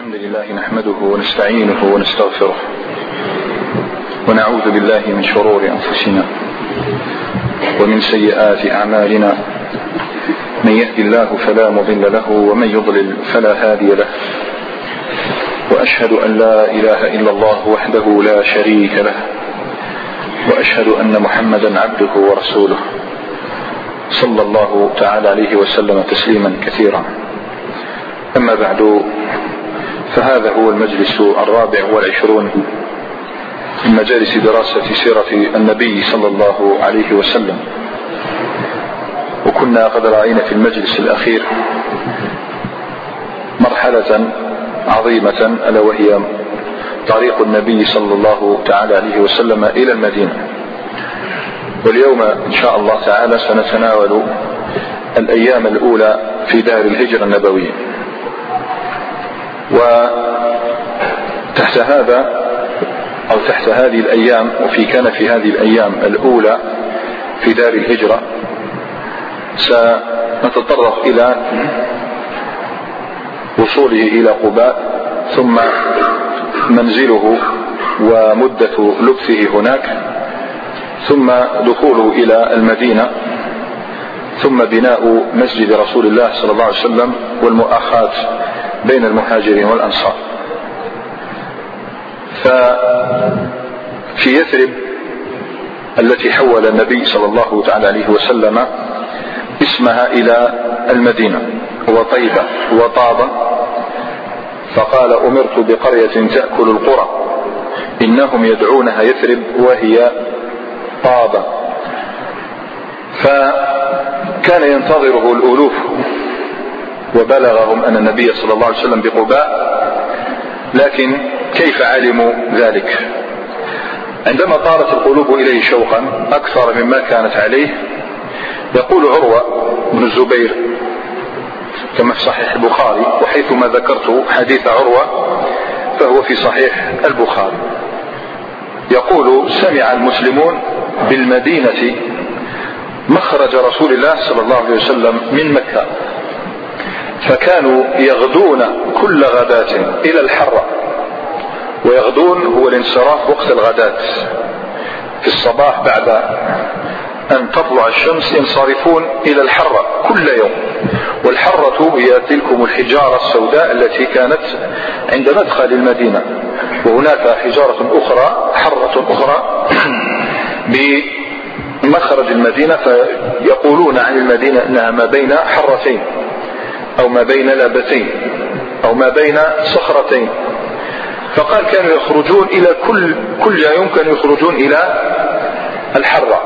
الحمد لله نحمده ونستعينه ونستغفره ونعوذ بالله من شرور أنفسنا ومن سيئات أعمالنا من يهد الله فلا مضل له ومن يضلل فلا هادي له وأشهد أن لا إله إلا الله وحده لا شريك له وأشهد أن محمدا عبده ورسوله صلى الله تعالى عليه وسلم تسليما كثيرا. أما بعد فهذا هو المجلس الرابع والعشرون من مجالس دراسة سيرة النبي صلى الله عليه وسلم. وكنا قد رأينا في المجلس الأخير مرحلة عظيمة ألا وهي طريق النبي صلى الله تعالى عليه وسلم إلى المدينة. واليوم إن شاء الله تعالى سنتناول الأيام الأولى في دار الهجرة النبوية. وتحت هذا أو تحت هذه الأيام وفي كان في هذه الأيام الأولى في دار الهجرة سنتطرق إلى وصوله إلى قباء ثم منزله ومدة لبثه هناك ثم دخوله إلى المدينة ثم بناء مسجد رسول الله صلى الله عليه وسلم والمؤاخاة بين المهاجرين والأنصار. ففي يثرب التي حول النبي صلى الله تعالى عليه وسلم اسمها إلى المدينة وطيبة وطابة. فقال أمرت بقرية تأكل القرى. إنهم يدعونها يثرب وهي طابة. فكان ينتظره الألوف وبلغهم أن النبي صلى الله عليه وسلم بقباء لكن كيف علموا ذلك؟ عندما طارت القلوب إليه شوقا أكثر مما كانت عليه يقول عروة بن الزبير كما في صحيح البخاري وحيثما ذكرت حديث عروة فهو في صحيح البخاري. يقول سمع المسلمون بالمدينة مخرج رسول الله صلى الله عليه وسلم من مكة. فكانوا يغدون كل غداة إلى الحرة ويغدون هو الانصراف وقت الغداة. في الصباح بعد أن تطلع الشمس ينصرفون إلى الحرة كل يوم. والحرة هي تلكم الحجارة السوداء التي كانت عند مدخل المدينة. وهناك حجارة أخرى حرة أخرى بمخرج المدينة فيقولون عن المدينة أنها ما بين حرتين. أو ما بين لابتين أو ما بين صخرتين. فقال كانوا يخرجون إلى كل كل يوم كانوا يخرجون إلى الحرة.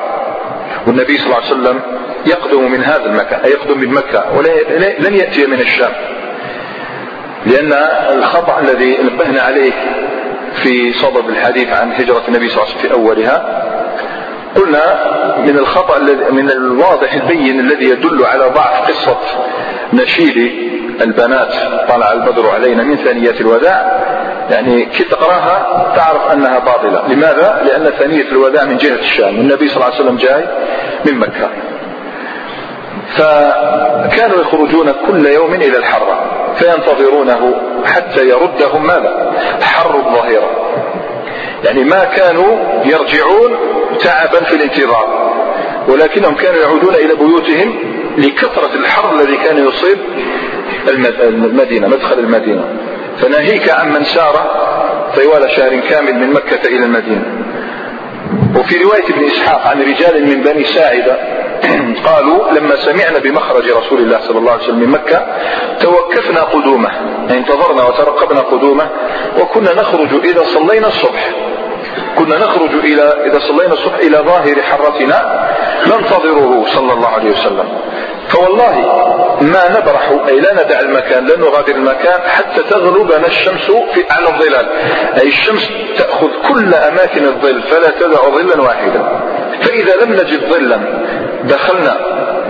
والنبي صلى الله عليه وسلم يقدم من هذا المكان أي يقدم من مكة ولن يأتي من الشام. لأن الخطأ الذي نبهنا عليه في صدد الحديث عن هجرة النبي صلى الله عليه وسلم في أولها قلنا من الخطأ من الواضح البين الذي يدل على ضعف قصة نشيد البنات طلع البدر علينا من ثانية الوداع يعني كي تقراها تعرف أنها باطلة، لماذا؟ لأن ثانية الوداع من جهة الشام، والنبي صلى الله عليه وسلم جاي من مكة. فكانوا يخرجون كل يوم إلى الحرة فينتظرونه حتى يردهم ماذا؟ حر الظهيرة. يعني ما كانوا يرجعون تعبا في الانتظار ولكنهم كانوا يعودون إلى بيوتهم لكثرة الحر الذي كان يصيب المدينة مدخل المدينة. فناهيك عن من سار طوال شهر كامل من مكة إلى المدينة. وفي رواية ابن إسحاق عن رجال من بني ساعدة قالوا لما سمعنا بمخرج رسول الله صلى الله عليه وسلم من مكة توكفنا قدومه يعني انتظرنا وترقبنا قدومه وكنا نخرج إذا صلينا الصبح. كنا نخرج إلى إذا صلينا الصبح إلى ظاهر حرتنا ننتظره صلى الله عليه وسلم. فوالله ما نبرح أي لا ندع المكان لا نغادر المكان حتى تغلبنا الشمس في أعلى الظلال. أي الشمس تأخذ كل أماكن الظل فلا تدع ظلا واحدا. فإذا لم نجد ظلا دخلنا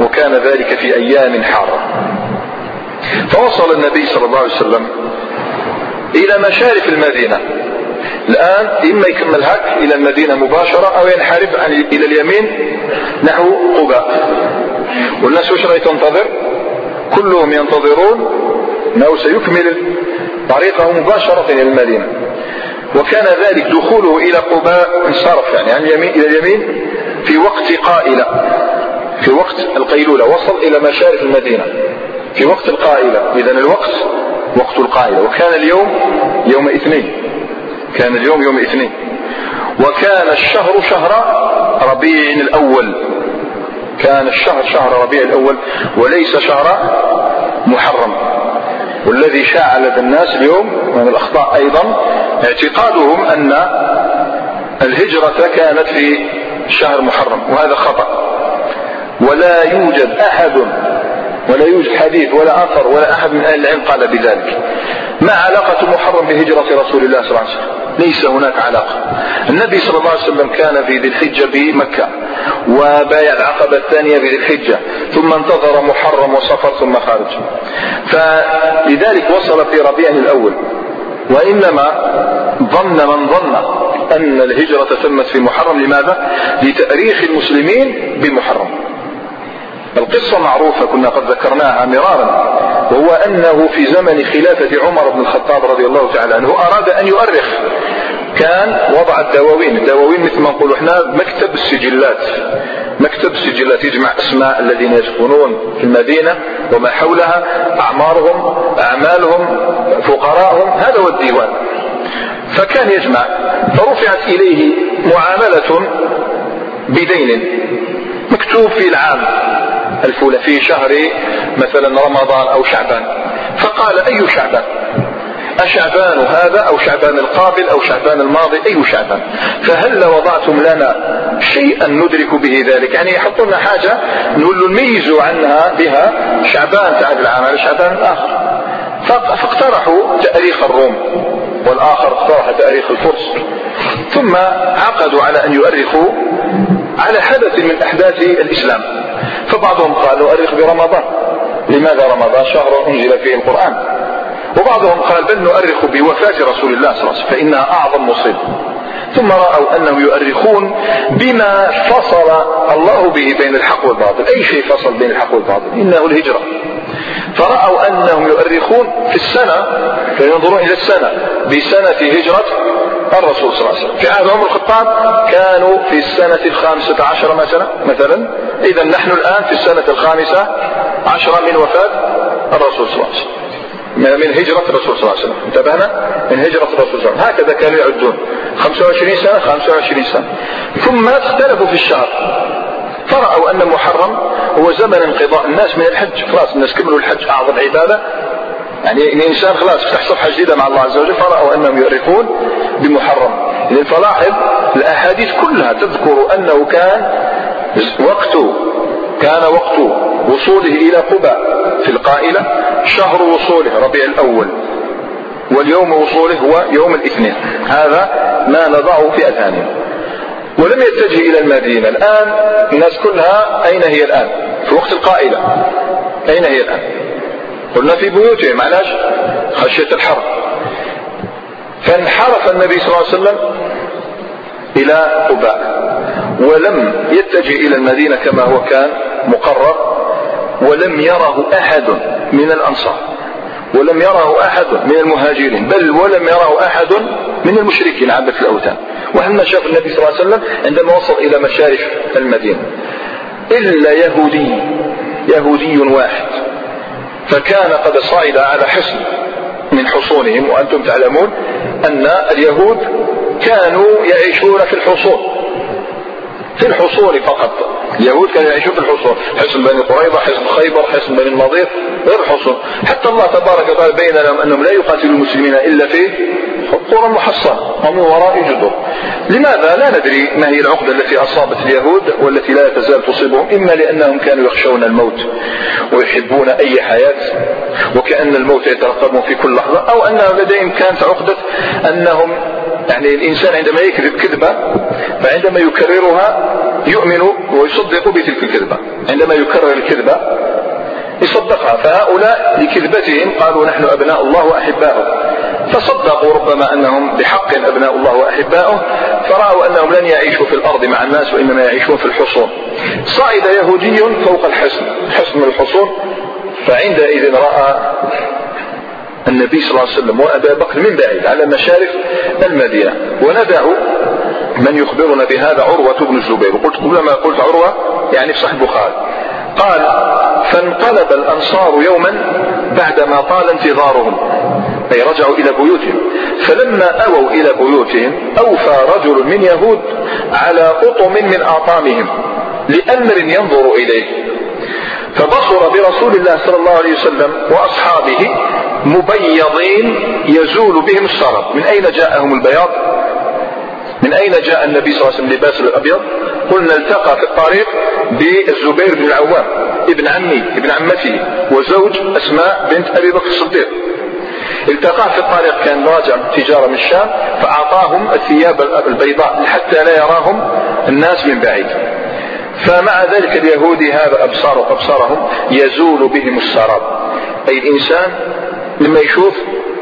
وكان ذلك في أيام حارة. فوصل النبي صلى الله عليه وسلم إلى مشارف المدينة. الآن إما يكمل هك إلى المدينة مباشرة أو ينحرف إلى اليمين نحو قباء. والناس وش راهي تنتظر؟ كلهم ينتظرون أنه سيكمل طريقه مباشرة إلى المدينة. وكان ذلك دخوله إلى قباء انصرف يعني عن اليمين إلى اليمين في وقت قائلة. في وقت القيلولة وصل إلى مشارف المدينة. في وقت القائلة. إذا الوقت وقت القائلة. وكان اليوم يوم اثنين. كان اليوم يوم اثنين. وكان الشهر شهر ربيع الأول. كان الشهر شهر ربيع الأول وليس شهر محرم. والذي شاع لدى الناس اليوم من الأخطاء أيضا اعتقادهم أن الهجرة كانت في شهر محرم وهذا خطأ. ولا يوجد أحد ولا يوجد حديث ولا أثر ولا أحد من أهل العلم قال بذلك. ما علاقة محرم بهجرة رسول الله صلى الله عليه وسلم؟ ليس هناك علاقة. النبي صلى الله عليه وسلم كان في ذي الحجة بمكة وبايع العقبة الثانية في ذي الحجة ثم انتظر محرم وصفر ثم خرج فلذلك وصل في ربيع الأول. وإنما ظن من ظن أن الهجرة تمت في محرم. لماذا؟ لتأريخ المسلمين بمحرم. القصة معروفة كنا قد ذكرناها مرارا وهو أنه في زمن خلافة عمر بن الخطاب رضي الله تعالى عنه أراد أن يؤرخ. كان وضع الدواوين الدواوين مثل ما نقول إحنا مكتب السجلات مكتب السجلات يجمع أسماء الذين يسكنون في المدينة وما حولها أعمارهم أعمالهم فقراءهم هذا هو الديوان. فكان يجمع فرفعت إليه معاملة بدين مكتوب في العام. الفولة في شهر مثلا رمضان أو شعبان. فقال أي شعبان؟ أشعبان هذا أو شعبان القابل أو شعبان الماضي؟ أي شعبان؟ فهل وضعتم لنا شيئا ندرك به ذلك؟ يعني يحطوا لنا حاجة نميزوا عنها بها شعبان تاع العام على شعبان الآخر. فاقترحوا تأريخ الروم والآخر اقترح تأريخ الفرس. ثم عقدوا على أن يؤرخوا على حدث من أحداث الإسلام. فبعضهم قال نؤرخ برمضان. لماذا رمضان؟ شهر أنزل فيه القرآن. وبعضهم قال بل نؤرخ بوفاة رسول الله صلى الله عليه وسلم فإنها أعظم مصيبة. ثم رأوا أنهم يؤرخون بما فصل الله به بين الحق والباطل. أي شيء فصل بين الحق والباطل؟ إنه الهجرة. فرأوا أنهم يؤرخون في السنة فينظرون إلى السنة. بسنة هجرة الرسول صلى الله عليه وسلم. في عهد عمر الخطاب كانوا في السنة الخامسة عشرة مثلا مثلا إذا نحن الآن في السنة الخامسة عشرة من وفاة الرسول صلى الله عليه وسلم. من هجرة الرسول صلى الله عليه وسلم. انتبهنا؟ من هجرة الرسول صلى الله عليه وسلم. هكذا كانوا يعدون. 25 سنة 25 سنة. ثم اختلفوا في الشهر. فرأوا أن محرم هو زمن انقضاء. الناس من الحج. خلاص الناس كملوا الحج أعظم عبادة. يعني الإنسان خلاص يفتح صفحة جديدة مع الله عز وجل فرأوا أنهم يؤرخون بمحرم. يعني فلاحظ الأحاديث كلها تذكر أنه كان وقت كان وقت وصوله إلى قباء في القائلة شهر وصوله ربيع الأول واليوم وصوله هو يوم الاثنين. هذا ما نضعه في أذهاننا. ولم يتجه إلى المدينة. الآن الناس كلها أين هي الآن؟ في وقت القائلة. أين هي الآن؟ قلنا في بيوتهم. علاش خشية الحرب. فانحرف النبي صلى الله عليه وسلم إلى قباء ولم يتجه إلى المدينة كما هو كان مقرر ولم يره أحد من الأنصار ولم يره أحد من المهاجرين بل ولم يره أحد من المشركين عبد الأوثان. وهما شاف النبي صلى الله عليه وسلم عندما وصل إلى مشارف المدينة؟ إلا يهودي يهودي واحد. فكان قد صعد على حصن من حصونهم وأنتم تعلمون أن اليهود كانوا يعيشون في الحصون. في الحصون فقط. اليهود كانوا يعيشون في الحصون حصن بني قريظة حصن خيبر حصن بني النضير غير الحصون حتى الله تبارك وتعالى بين لهم أنهم لا يقاتلوا المسلمين إلا في قرى محصنة. ومن وراء جدر. لماذا؟ لا ندري ما هي العقدة التي أصابت اليهود والتي لا تزال تصيبهم. إما لأنهم كانوا يخشون الموت ويحبون أي حياة وكأن الموت يترقبهم في كل لحظة أو أن لديهم كانت عقدة أنهم يعني الإنسان عندما يكذب كذبة فعندما يكررها يؤمن ويصدق بتلك الكذبة. عندما يكرر الكذبة يصدقها. فهؤلاء لكذبتهم قالوا نحن أبناء الله وأحباؤه. فصدقوا ربما أنهم بحق أبناء الله وأحباؤه فرأوا أنهم لن يعيشوا في الأرض مع الناس وإنما يعيشون في الحصون. صعد يهودي فوق الحصن حصن الحصون فعندئذ رأى النبي صلى الله عليه وسلم وأبا بكر من بعيد على مشارف المدينة. وندع من يخبرنا بهذا عروة بن الزبير. وقلت كلما قلت عروة يعني في صحيح البخاري. قال فانقلب الأنصار يوما بعدما طال انتظارهم. أي رجعوا إلى بيوتهم. فلما أووا إلى بيوتهم أوفى رجل من يهود على أطم من آطامهم لأمر ينظر إليه. فبصر برسول الله صلى الله عليه وسلم وأصحابه مبيضين يزول بهم الشرف من أين جاءهم البياض؟ من أين جاء النبي صلى الله عليه وسلم لباس الأبيض؟ قلنا التقى في الطريق بالزبير بن العوام ابن عمي ابن عمته وزوج أسماء بنت أبي بكر الصديق. التقاه في الطريق كان راجع تجارة من الشام فأعطاهم الثياب البيضاء حتى لا يراهم الناس من بعيد. فمع ذلك اليهودي هذا أبصار أبصارهم يزول بهم السراب. أي الإنسان لما يشوف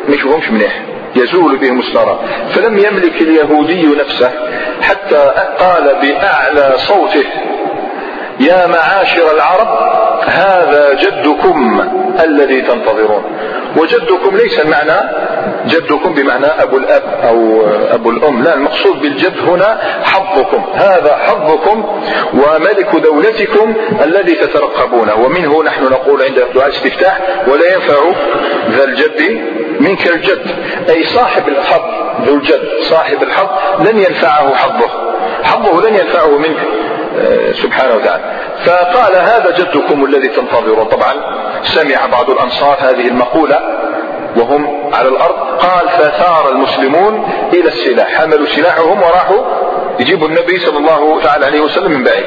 ما يشوفهمش منيح يزول بهم السراب. فلم يملك اليهودي نفسه حتى قال بأعلى صوته يا معاشر العرب هذا جدكم الذي تنتظرون. وجدكم ليس المعنى جدكم بمعنى أبو الأب أو أبو الأم. لا المقصود بالجد هنا حظكم. هذا حظكم وملك دولتكم الذي تترقبونه ومنه نحن نقول عند دعاء الاستفتاح ولا ينفع ذا الجد منك الجد. أي صاحب الحظ ذو الجد صاحب الحظ لن ينفعه حظه. حظه لن ينفعه منك آه، سبحانه وتعالى. فقال هذا جدكم الذي تنتظرون. طبعا سمع بعض الأنصار هذه المقولة. وهم على الأرض. قال فثار المسلمون إلى السلاح. حملوا سلاحهم وراحوا يجيبوا النبي صلى الله تعالى عليه وسلم من بعيد.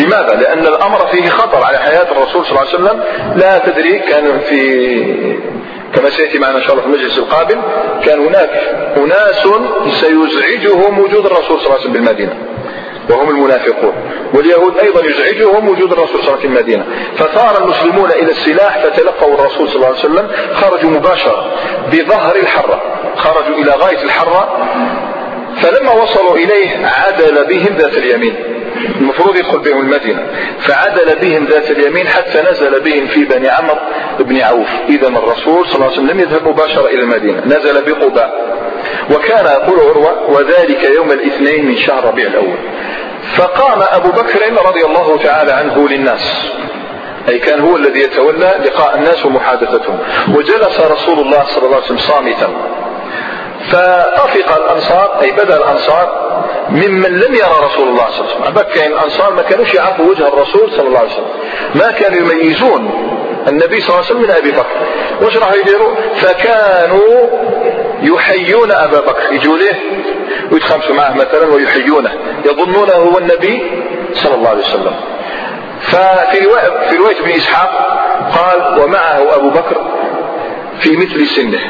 لماذا؟ لأن الأمر فيه خطر على حياة الرسول صلى الله عليه وسلم. لا تدري كان في كما سيأتي معنا إن شاء الله في المجلس القابل كان هناك أناس سيزعجهم وجود الرسول صلى الله عليه وسلم بالمدينة. وهم المنافقون. واليهود أيضا يزعجهم وجود الرسول صلى الله عليه وسلم في المدينة. فثار المسلمون إلى السلاح فتلقوا الرسول صلى الله عليه وسلم خرجوا مباشرة بظهر الحرة. خرجوا إلى غاية الحرة فلما وصلوا إليه عدل بهم ذات اليمين. المفروض يدخل بهم المدينة. فعدل بهم ذات اليمين حتى نزل بهم في بني عمرو بن عوف. إذا الرسول صلى الله عليه وسلم لم يذهب مباشرة إلى المدينة. نزل بقباء. وكان يقول عروة وذلك يوم الاثنين من شهر ربيع الأول. فقام أبو بكر رضي الله تعالى عنه للناس. أي كان هو الذي يتولى لقاء الناس ومحادثتهم. وجلس رسول الله صلى الله عليه وسلم صامتا. فطفق الأنصار أي بدأ الأنصار ممن لم يرى رسول الله صلى الله عليه وسلم. بكى الأنصار ما كانوش يعرفوا وجه الرسول صلى الله عليه وسلم. ما كانوا يميزون النبي صلى الله عليه وسلم من أبي بكر. واش راح يديروا فكانوا يحيون أبا بكر. يجوا له ويتخمسوا معه مثلا ويحيونه. يظنونه هو النبي صلى الله عليه وسلم. ففي رواية, في رواية ابن إسحاق قال ومعه أبو بكر في مثل سنه.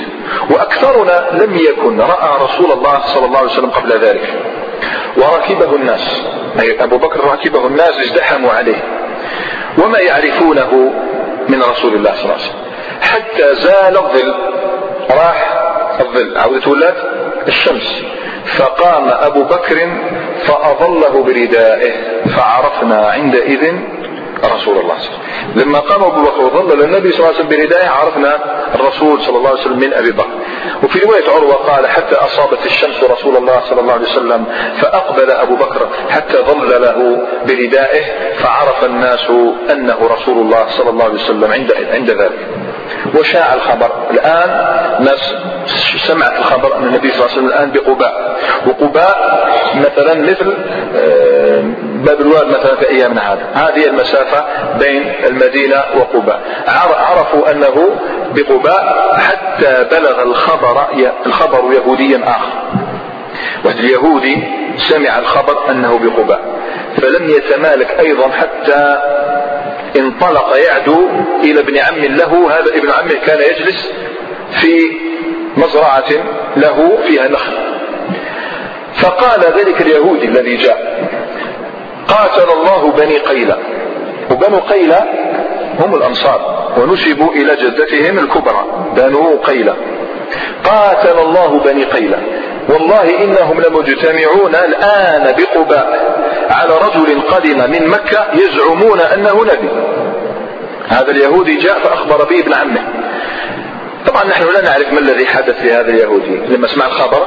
وأكثرنا لم يكن رأى رسول الله صلى الله عليه وسلم قبل ذلك. وركبه الناس. أي أبو بكر ركبه الناس ازدحموا عليه. وما يعرفونه من رسول الله صلى الله عليه وسلم. حتى زال الظل. راح الظل. عودة ولات الشمس. فقام أبو بكر فأظله بردائه. فعرفنا عندئذ رسول الله صلى الله عليه وسلم. لما قام أبو بكر وظل النبي صلى الله عليه وسلم بردائه عرفنا الرسول صلى الله عليه وسلم من أبي بكر. وفي رواية عروة قال حتى أصابت الشمس رسول الله صلى الله عليه وسلم فأقبل أبو بكر حتى ظل له بردائه فعرف الناس أنه رسول الله صلى الله عليه وسلم عند عند ذلك. وشاع الخبر. الآن ناس سمعت الخبر أن النبي صلى الله عليه وسلم الآن بقباء. وقباء مثلا مثل آه، باب الواد مثلا في أيامنا هذا هذه المسافة بين المدينة وقباء. عرفوا أنه بقباء حتى بلغ الخبر الخبر يهوديا آخر. واحد اليهودي سمع الخبر أنه بقباء. فلم يتمالك أيضا حتى انطلق يعدو إلى ابن عم له. هذا ابن عمه كان يجلس في مزرعة له فيها نخل. فقال ذلك اليهودي الذي جاء. قاتل الله بني قيلة. وبنو قيلة هم الأنصار ونسبوا إلى جدتهم الكبرى بنو قيلة. قاتل الله بني قيلة. والله إنهم لمجتمعون الآن بقباء. على رجل قدم من مكة يزعمون أنه نبي. هذا اليهودي جاء فأخبر به ابن عمه. طبعا نحن لا نعرف ما الذي حدث لهذا اليهودي. لما سمع الخبر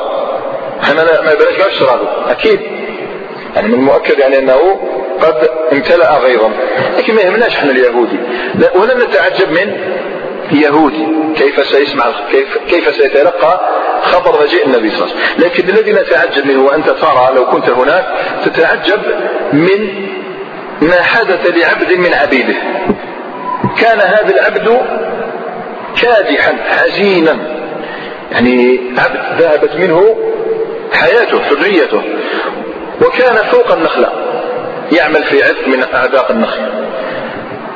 إحنا ما بلاش ما أكيد. يعني من المؤكد يعني أنه قد امتلأ غيظا. لكن ما يهمناش إحنا اليهودي. ولن نتعجب من يهودي كيف سيسمع كيف كيف سيتلقى خبر مجيء النبي صلى الله عليه وسلم. لكن الذي نتعجب منه وأنت ترى لو كنت هناك تتعجب من ما حدث لعبد من عبيده. كان هذا العبد كادحا حزينا يعني عبد ذهبت منه حياته حريته. وكان فوق النخلة يعمل في عث من أعداق النخل.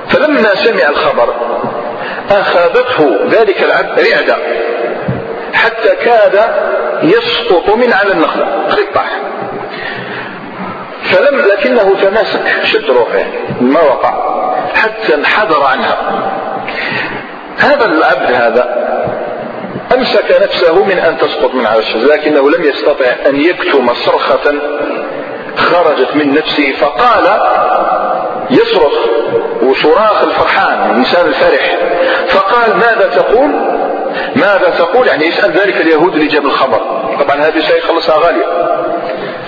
فلما سمع الخبر أخذته ذلك العبد رعدة حتى كاد يسقط من على النخلة. قد فلم لكنه تماسك شد روحه ما وقع حتى انحدر عنها. هذا العبد هذا أمسك نفسه من أن تسقط من على الشجرة لكنه لم يستطع أن يكتم صرخة خرجت من نفسه فقال يصرخ وصراخ الفرحان الإنسان الفرح. فقال ماذا تقول؟ ماذا تقول؟ يعني يسأل ذلك اليهود اللي جاب الخبر. طبعا هذه سيخلصها غالية.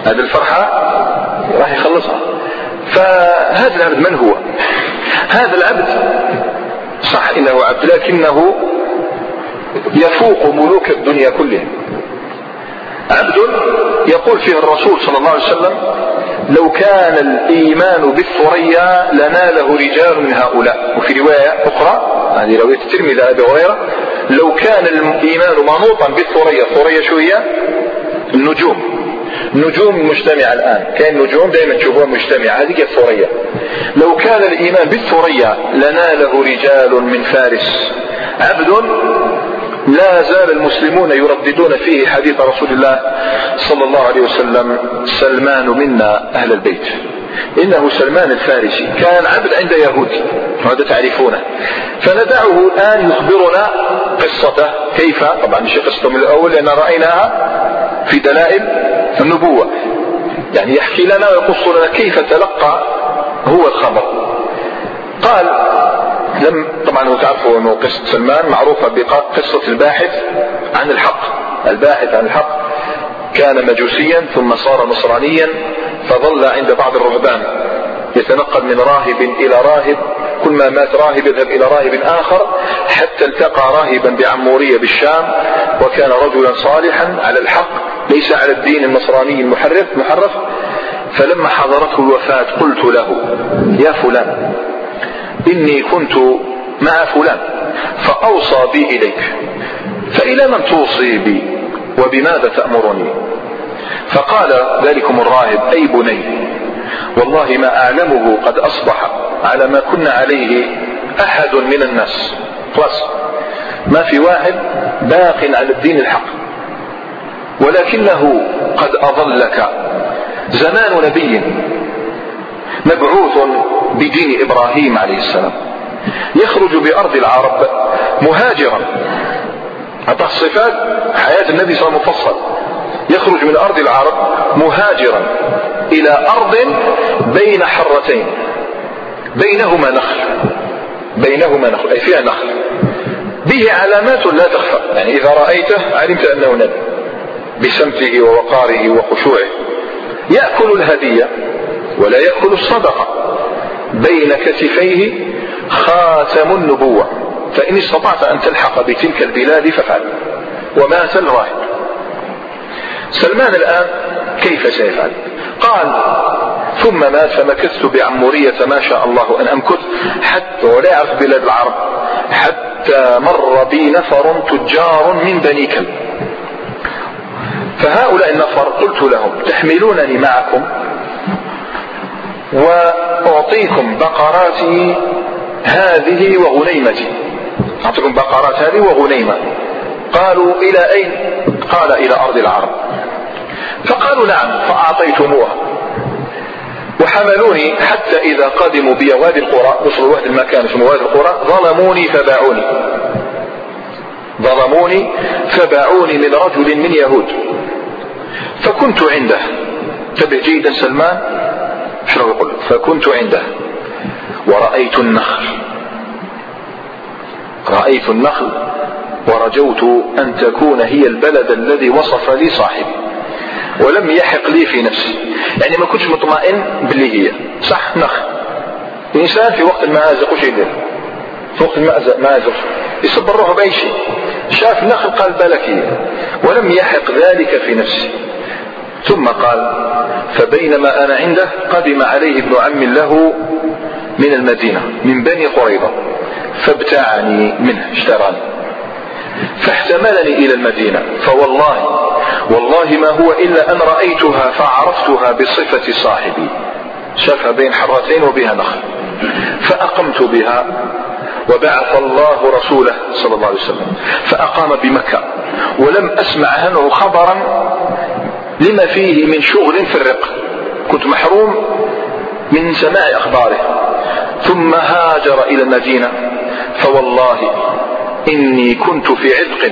هذه الفرحة راح يخلصها. فهذا العبد من هو؟ هذا العبد صح إنه عبد لكنه يفوق ملوك الدنيا كلهم. عبد يقول فيه الرسول صلى الله عليه وسلم لو كان الإيمان بالثريا لناله رجال من هؤلاء. وفي رواية أخرى هذه رواية الترمذي أبي هريرة لو كان الإيمان منوطا بالثريا. الثريا شو هي؟ النجوم. نجوم مجتمعة الآن. كان نجوم دائما تشوفوها مجتمعة هذه الثريا. لو كان الإيمان بالثريا لناله رجال من فارس. عبد لا زال المسلمون يرددون فيه حديث رسول الله صلى الله عليه وسلم سلمان منا أهل البيت. إنه سلمان الفارسي. كان عبد عند يهودي وهذا تعرفونه. فندعه الآن يخبرنا قصته. كيف؟ طبعا مش قصته من الأول لأن رأيناها في دلائل النبوة. يعني يحكي لنا ويقص لنا كيف تلقى هو الخبر. قال لم طبعا تعرفوا انه قصة سلمان معروفة بقصة الباحث عن الحق. الباحث عن الحق كان مجوسيا ثم صار نصرانيا فظل عند بعض الرهبان يتنقل من راهب إلى راهب. كل ما مات راهب يذهب إلى راهب آخر حتى التقى راهبا بعمورية بالشام وكان رجلا صالحا على الحق ليس على الدين النصراني المحرف محرف. فلما حضرته الوفاة قلت له يا فلان إني كنت مع فلان فأوصى بي إليك فإلى من توصي بي؟ وبماذا تأمرني؟ فقال ذلكم الراهب أي بني والله ما أعلمه قد أصبح على ما كنا عليه أحد من الناس. خلاص ما في واحد باق على الدين الحق ولكنه قد أضلك. زمان نبي مبعوث بدين إبراهيم عليه السلام. يخرج بأرض العرب مهاجرا. اعطاه صفات حياة النبي صلى الله عليه وسلم مفصل. يخرج من أرض العرب مهاجرا إلى أرض بين حرتين. بينهما نخل. بينهما نخل. أي فيها نخل. به علامات لا تخفى. يعني إذا رأيته علمت أنه نبي. بسمته ووقاره وخشوعه. يأكل الهدية. ولا ياكل الصدقة. بين كتفيه خاتم النبوة. فإن استطعت أن تلحق بتلك البلاد فافعل. ومات الراهب سلمان الآن كيف سيفعل؟ قال ثم مات فمكثت بعمورية ما شاء الله أن أمكث حتى ولا يعرف بلاد العرب حتى مر بي نفر تجار من بني كلب. فهؤلاء النفر قلت لهم تحملونني معكم؟ وأعطيكم بقراتي هذه وغنيمتي أعطيكم بقرات هذه وغنيمة. قالوا إلى أين؟ قال إلى أرض العرب. فقالوا نعم فأعطيتموها. وحملوني حتى إذا قدموا بي وادي القرى وصلوا وادي المكان اسمه وادي القرى ظلموني فباعوني. ظلموني فباعوني من رجل من يهود. فكنت عنده. تبع جيدا سلمان شنو يقول فكنت عنده. ورأيت النخل. رأيت النخل. ورجوت أن تكون هي البلد الذي وصف لي صاحبي. ولم يحق لي في نفسي. يعني ما كنتش مطمئن باللي هي. صح نخ الإنسان في وقت المآزق وش يدير في وقت المآزق يصبر روحه بأي شيء. شاف نخل قال بالك هي ولم يحق ذلك في نفسي. ثم قال فبينما أنا عنده قدم عليه ابن عم له من المدينة من بني قريظة فابتاعني منه اشتراني. فاحتملني إلى المدينة فوالله والله ما هو إلا أن رأيتها فعرفتها بصفة صاحبي. شافها بين حرتين وبها نخل. فأقمت بها وبعث الله رسوله صلى الله عليه وسلم. فأقام بمكة ولم أسمع عنه خبرا لما فيه من شغل في الرق. كنت محروم من سماع أخباره. ثم هاجر إلى المدينة. فوالله إني كنت في عتق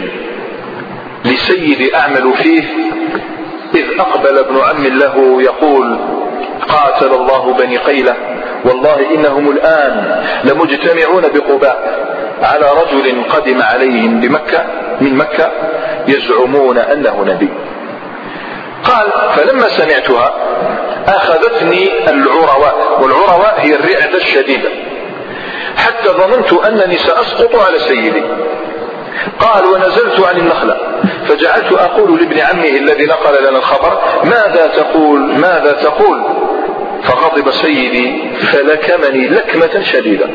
لسيد أعمل فيه. إذ أقبل ابن عم له يقول قاتل الله بني قيلة. والله إنهم الآن لمجتمعون بقباء. على رجل قدم عليهم بمكة من مكة يزعمون أنه نبي. قال فلما سمعتها أخذتني العرواء والعرواء هي الرعدة الشديدة. حتى ظننت أنني سأسقط على سيدي. قال ونزلت عن النخلة فجعلت أقول لابن عمه الذي نقل لنا الخبر ماذا تقول؟ ماذا تقول؟ فغضب سيدي فلكمني لكمة شديدة.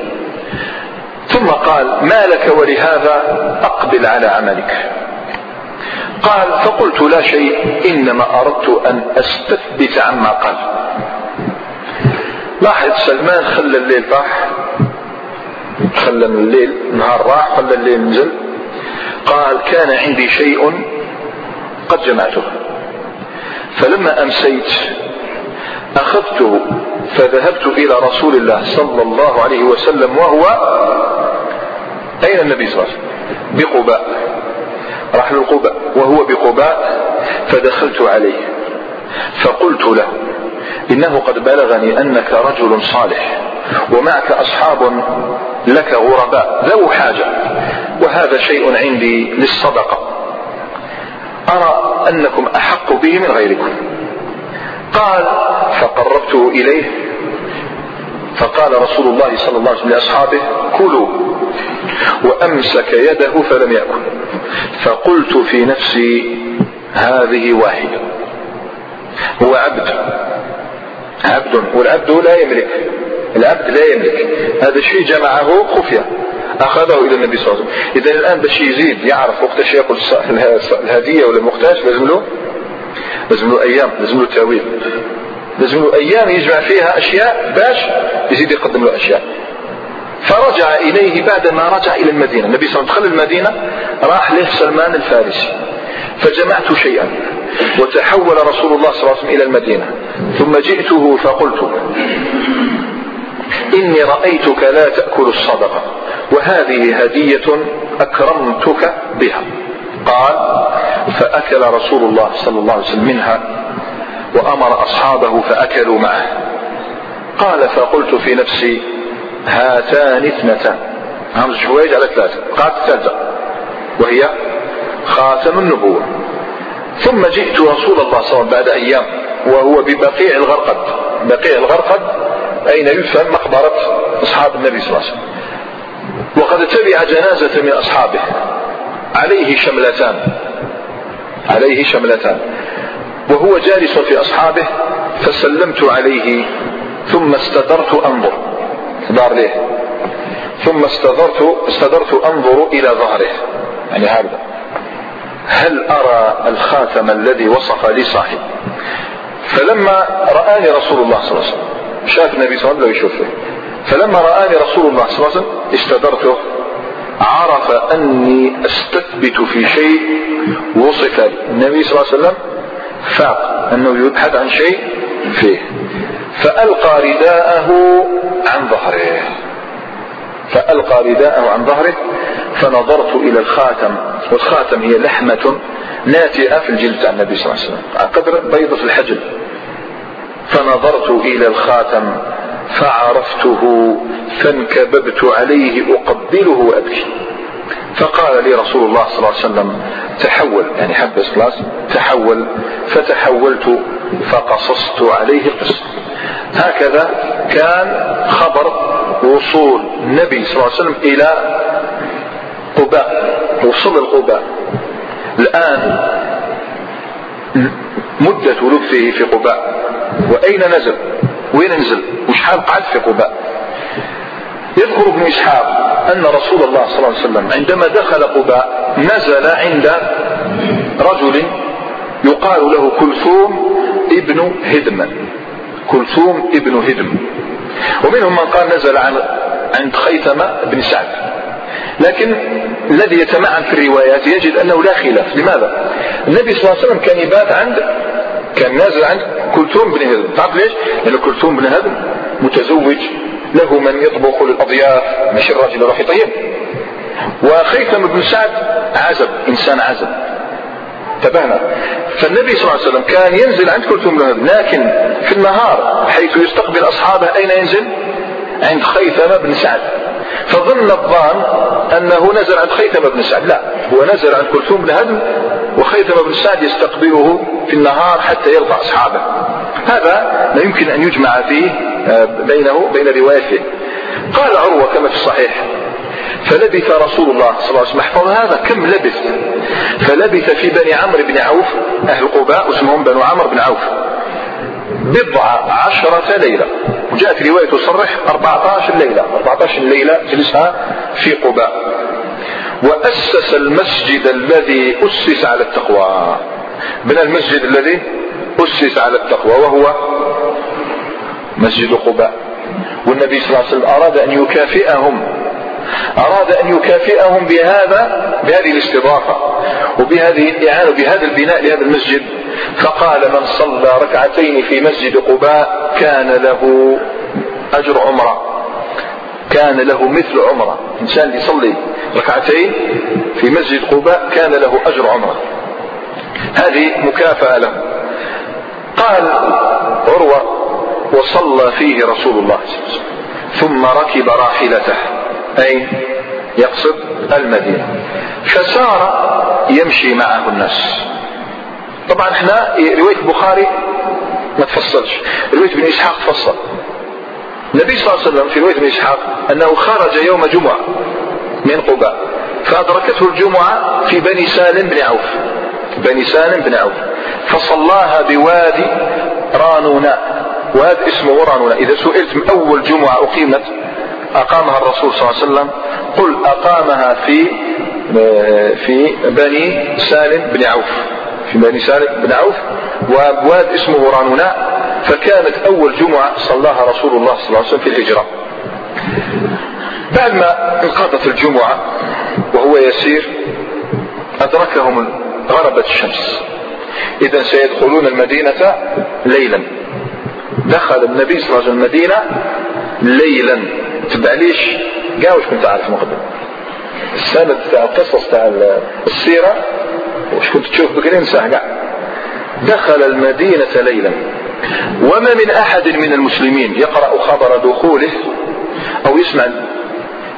ثم قال ما لك ولهذا؟ أقبل على عملك. قال فقلت لا شيء إنما أردت أن أستثبت عما قال. لاحظ سلمان خلى الليل راح خلى الليل نهار راح خلى الليل نزل. قال كان عندي شيء قد جمعته. فلما أمسيت أخذته فذهبت إلى رسول الله صلى الله عليه وسلم وهو أين النبي صلى الله عليه وسلم؟ بقباء. راح للقباء وهو بقباء فدخلت عليه. فقلت له إنه قد بلغني أنك رجل صالح ومعك أصحاب لك غرباء ذو حاجة وهذا شيء عندي للصدقة. أرى أنكم أحق به من غيركم. قال فقربته إليه فقال رسول الله صلى الله عليه وسلم لأصحابه كلوا. وأمسك يده فلم يأكل. فقلت في نفسي هذه واحدة. هو عبد. عبد. والعبد لا يملك. العبد لا يملك. هذا الشيء جمعه خفية. أخذه إلى النبي صلى الله عليه وسلم. إذا الآن باش يزيد. يعرف وقتاش يأكل الهدية ولا المحتاج لازم له لازم له أيام لازم له تأويل. لازم له أيام يجمع فيها أشياء باش يزيد يقدم له أشياء. فرجع إليه بعدما رجع إلى المدينة. النبي صلى الله عليه وسلم دخل المدينة راح له سلمان الفارسي. فجمعت شيئا. وتحول رسول الله صلى الله عليه وسلم إلى المدينة. ثم جئته فقلت إني رأيتك لا تأكل الصدقة وهذه هدية أكرمتك بها. قال فأكل رسول الله صلى الله عليه وسلم منها وأمر أصحابه فأكلوا معه. قال فقلت في نفسي هاتان اثنتان همز شويج على ثلاثة. قالت الثالثة وهي خاتم النبوة. ثم جئت رسول الله صلى الله عليه وسلم بعد أيام وهو ببقيع الغرقد. بقيع الغرقد أين يدفن مقبرة أصحاب النبي صلى الله عليه وسلم. وقد تبع جنازة من أصحابه. عليه شملتان. عليه شملتان. وهو جالس في أصحابه فسلمت عليه ثم استدرت أنظر. دار ليه؟ ثم استدرت استدرت أنظر إلى ظهره. يعني هذا. هل أرى الخاتم الذي وصف لي صاحب؟ فلما رآني رسول الله صلى الله عليه وسلم شاف النبي صلى الله عليه وسلم يشوفه فلما رآني رسول الله صلى الله عليه وسلم استدرته عرف أني أستثبت في شيء وصف لي. النبي صلى الله عليه وسلم فاق أنه يبحث عن شيء فيه. فألقى رداءه عن ظهره. فألقى رداءه عن ظهره فنظرت إلى الخاتم والخاتم هي لحمة ناتئة في الجلد عن النبي صلى الله عليه وسلم قدر بيضة الحجل. فنظرت إلى الخاتم فعرفته فانكببت عليه أقبله وأبكي. فقال لي رسول الله صلى الله عليه وسلم تحول يعني حبس خلاص تحول فتحولت فقصصت عليه القصة هكذا كان خبر وصول النبي صلى الله عليه وسلم إلى قباء وصل القباء. الآن مدة لبثه في قباء. وأين نزل؟ وين نزل؟ وشحال قعد في قباء؟ يذكر ابن إسحاق أن رسول الله صلى الله عليه وسلم عندما دخل قباء نزل عند رجل يقال له كلثوم ابن هدم. كلثوم ابن هدم. ومنهم من قال نزل عن عند خيثمة بن سعد. لكن الذي يتمعن في الروايات يجد أنه لا خلاف. لماذا؟ النبي صلى الله عليه وسلم كان يبات عند كان نازل عند كلثوم بن هدم. تعرف ليش؟ لأن كلثوم بن هدم متزوج له من يطبخ للأضياف مش الراجل يروح يطيب وخيثم بن سعد عزب إنسان عزب انتبهنا. فالنبي صلى الله عليه وسلم كان ينزل عند كلثوم لكن في النهار حيث يستقبل أصحابه أين ينزل؟ عند خيثم بن سعد. فظن الظان أنه نزل عند خيثم بن سعد. لا هو نزل عند كلثوم بن هدم وخيثم بن سعد يستقبله في النهار حتى يلقى أصحابه. هذا لا يمكن أن يجمع فيه بينه بين روايته. قال عروة كما في الصحيح فلبث رسول الله صلى الله عليه وسلم احفظ هذا كم لبث؟ فلبث في بني عمرو بن عوف أهل قباء اسمهم بنو عمرو بن عوف. بضع عشرة ليلة. وجاءت رواية تصرح 14 ليلة. 14 ليلة جلسها في قباء. وأسس المسجد الذي أسس على التقوى. من المسجد الذي أسس على التقوى؟ وهو مسجد قباء. والنبي صلى الله عليه وسلم أراد أن يكافئهم. أراد أن يكافئهم بهذا بهذه الاستضافة وبهذه الإعانة وبهذا البناء لهذا المسجد. فقال من صلى ركعتين في مسجد قباء كان له أجر عمرة. كان له مثل عمرة. إنسان يصلي ركعتين في مسجد قباء كان له أجر عمرة. هذه مكافأة له. قال عروة وصلى فيه رسول الله صلى الله عليه وسلم. ثم ركب راحلته. أي يقصد المدينة. فسار يمشي معه الناس. طبعا إحنا رواية البخاري ما تفصلش. رواية ابن إسحاق تفصل النبي صلى الله عليه وسلم في رواية ابن إسحاق أنه خرج يوم جمعة من قباء فأدركته الجمعة في بني سالم بن عوف. بني سالم بن عوف. فصلاها بوادي رانوناء واد اسمه رانوناء إذا سئلت من أول جمعة أقيمت أقامها الرسول صلى الله عليه وسلم قل أقامها في في بني سالم بن عوف. في بني سالم بن عوف. وواد اسمه رانوناء فكانت أول جمعة صلاها رسول الله صلى الله عليه وسلم في الهجرة. بعد ما انقضت الجمعة وهو يسير أدركهم غربت الشمس. إذا سيدخلون المدينة ليلا. دخل النبي صلى الله عليه وسلم المدينة ليلا. تبع ليش؟ قال وش كنت عارف مقدم السند تاع القصص تاع السيرة وش كنت تشوف بكرين ساعة قاعد دخل المدينة ليلا. وما من أحد من المسلمين يقرأ خبر دخوله أو يسمع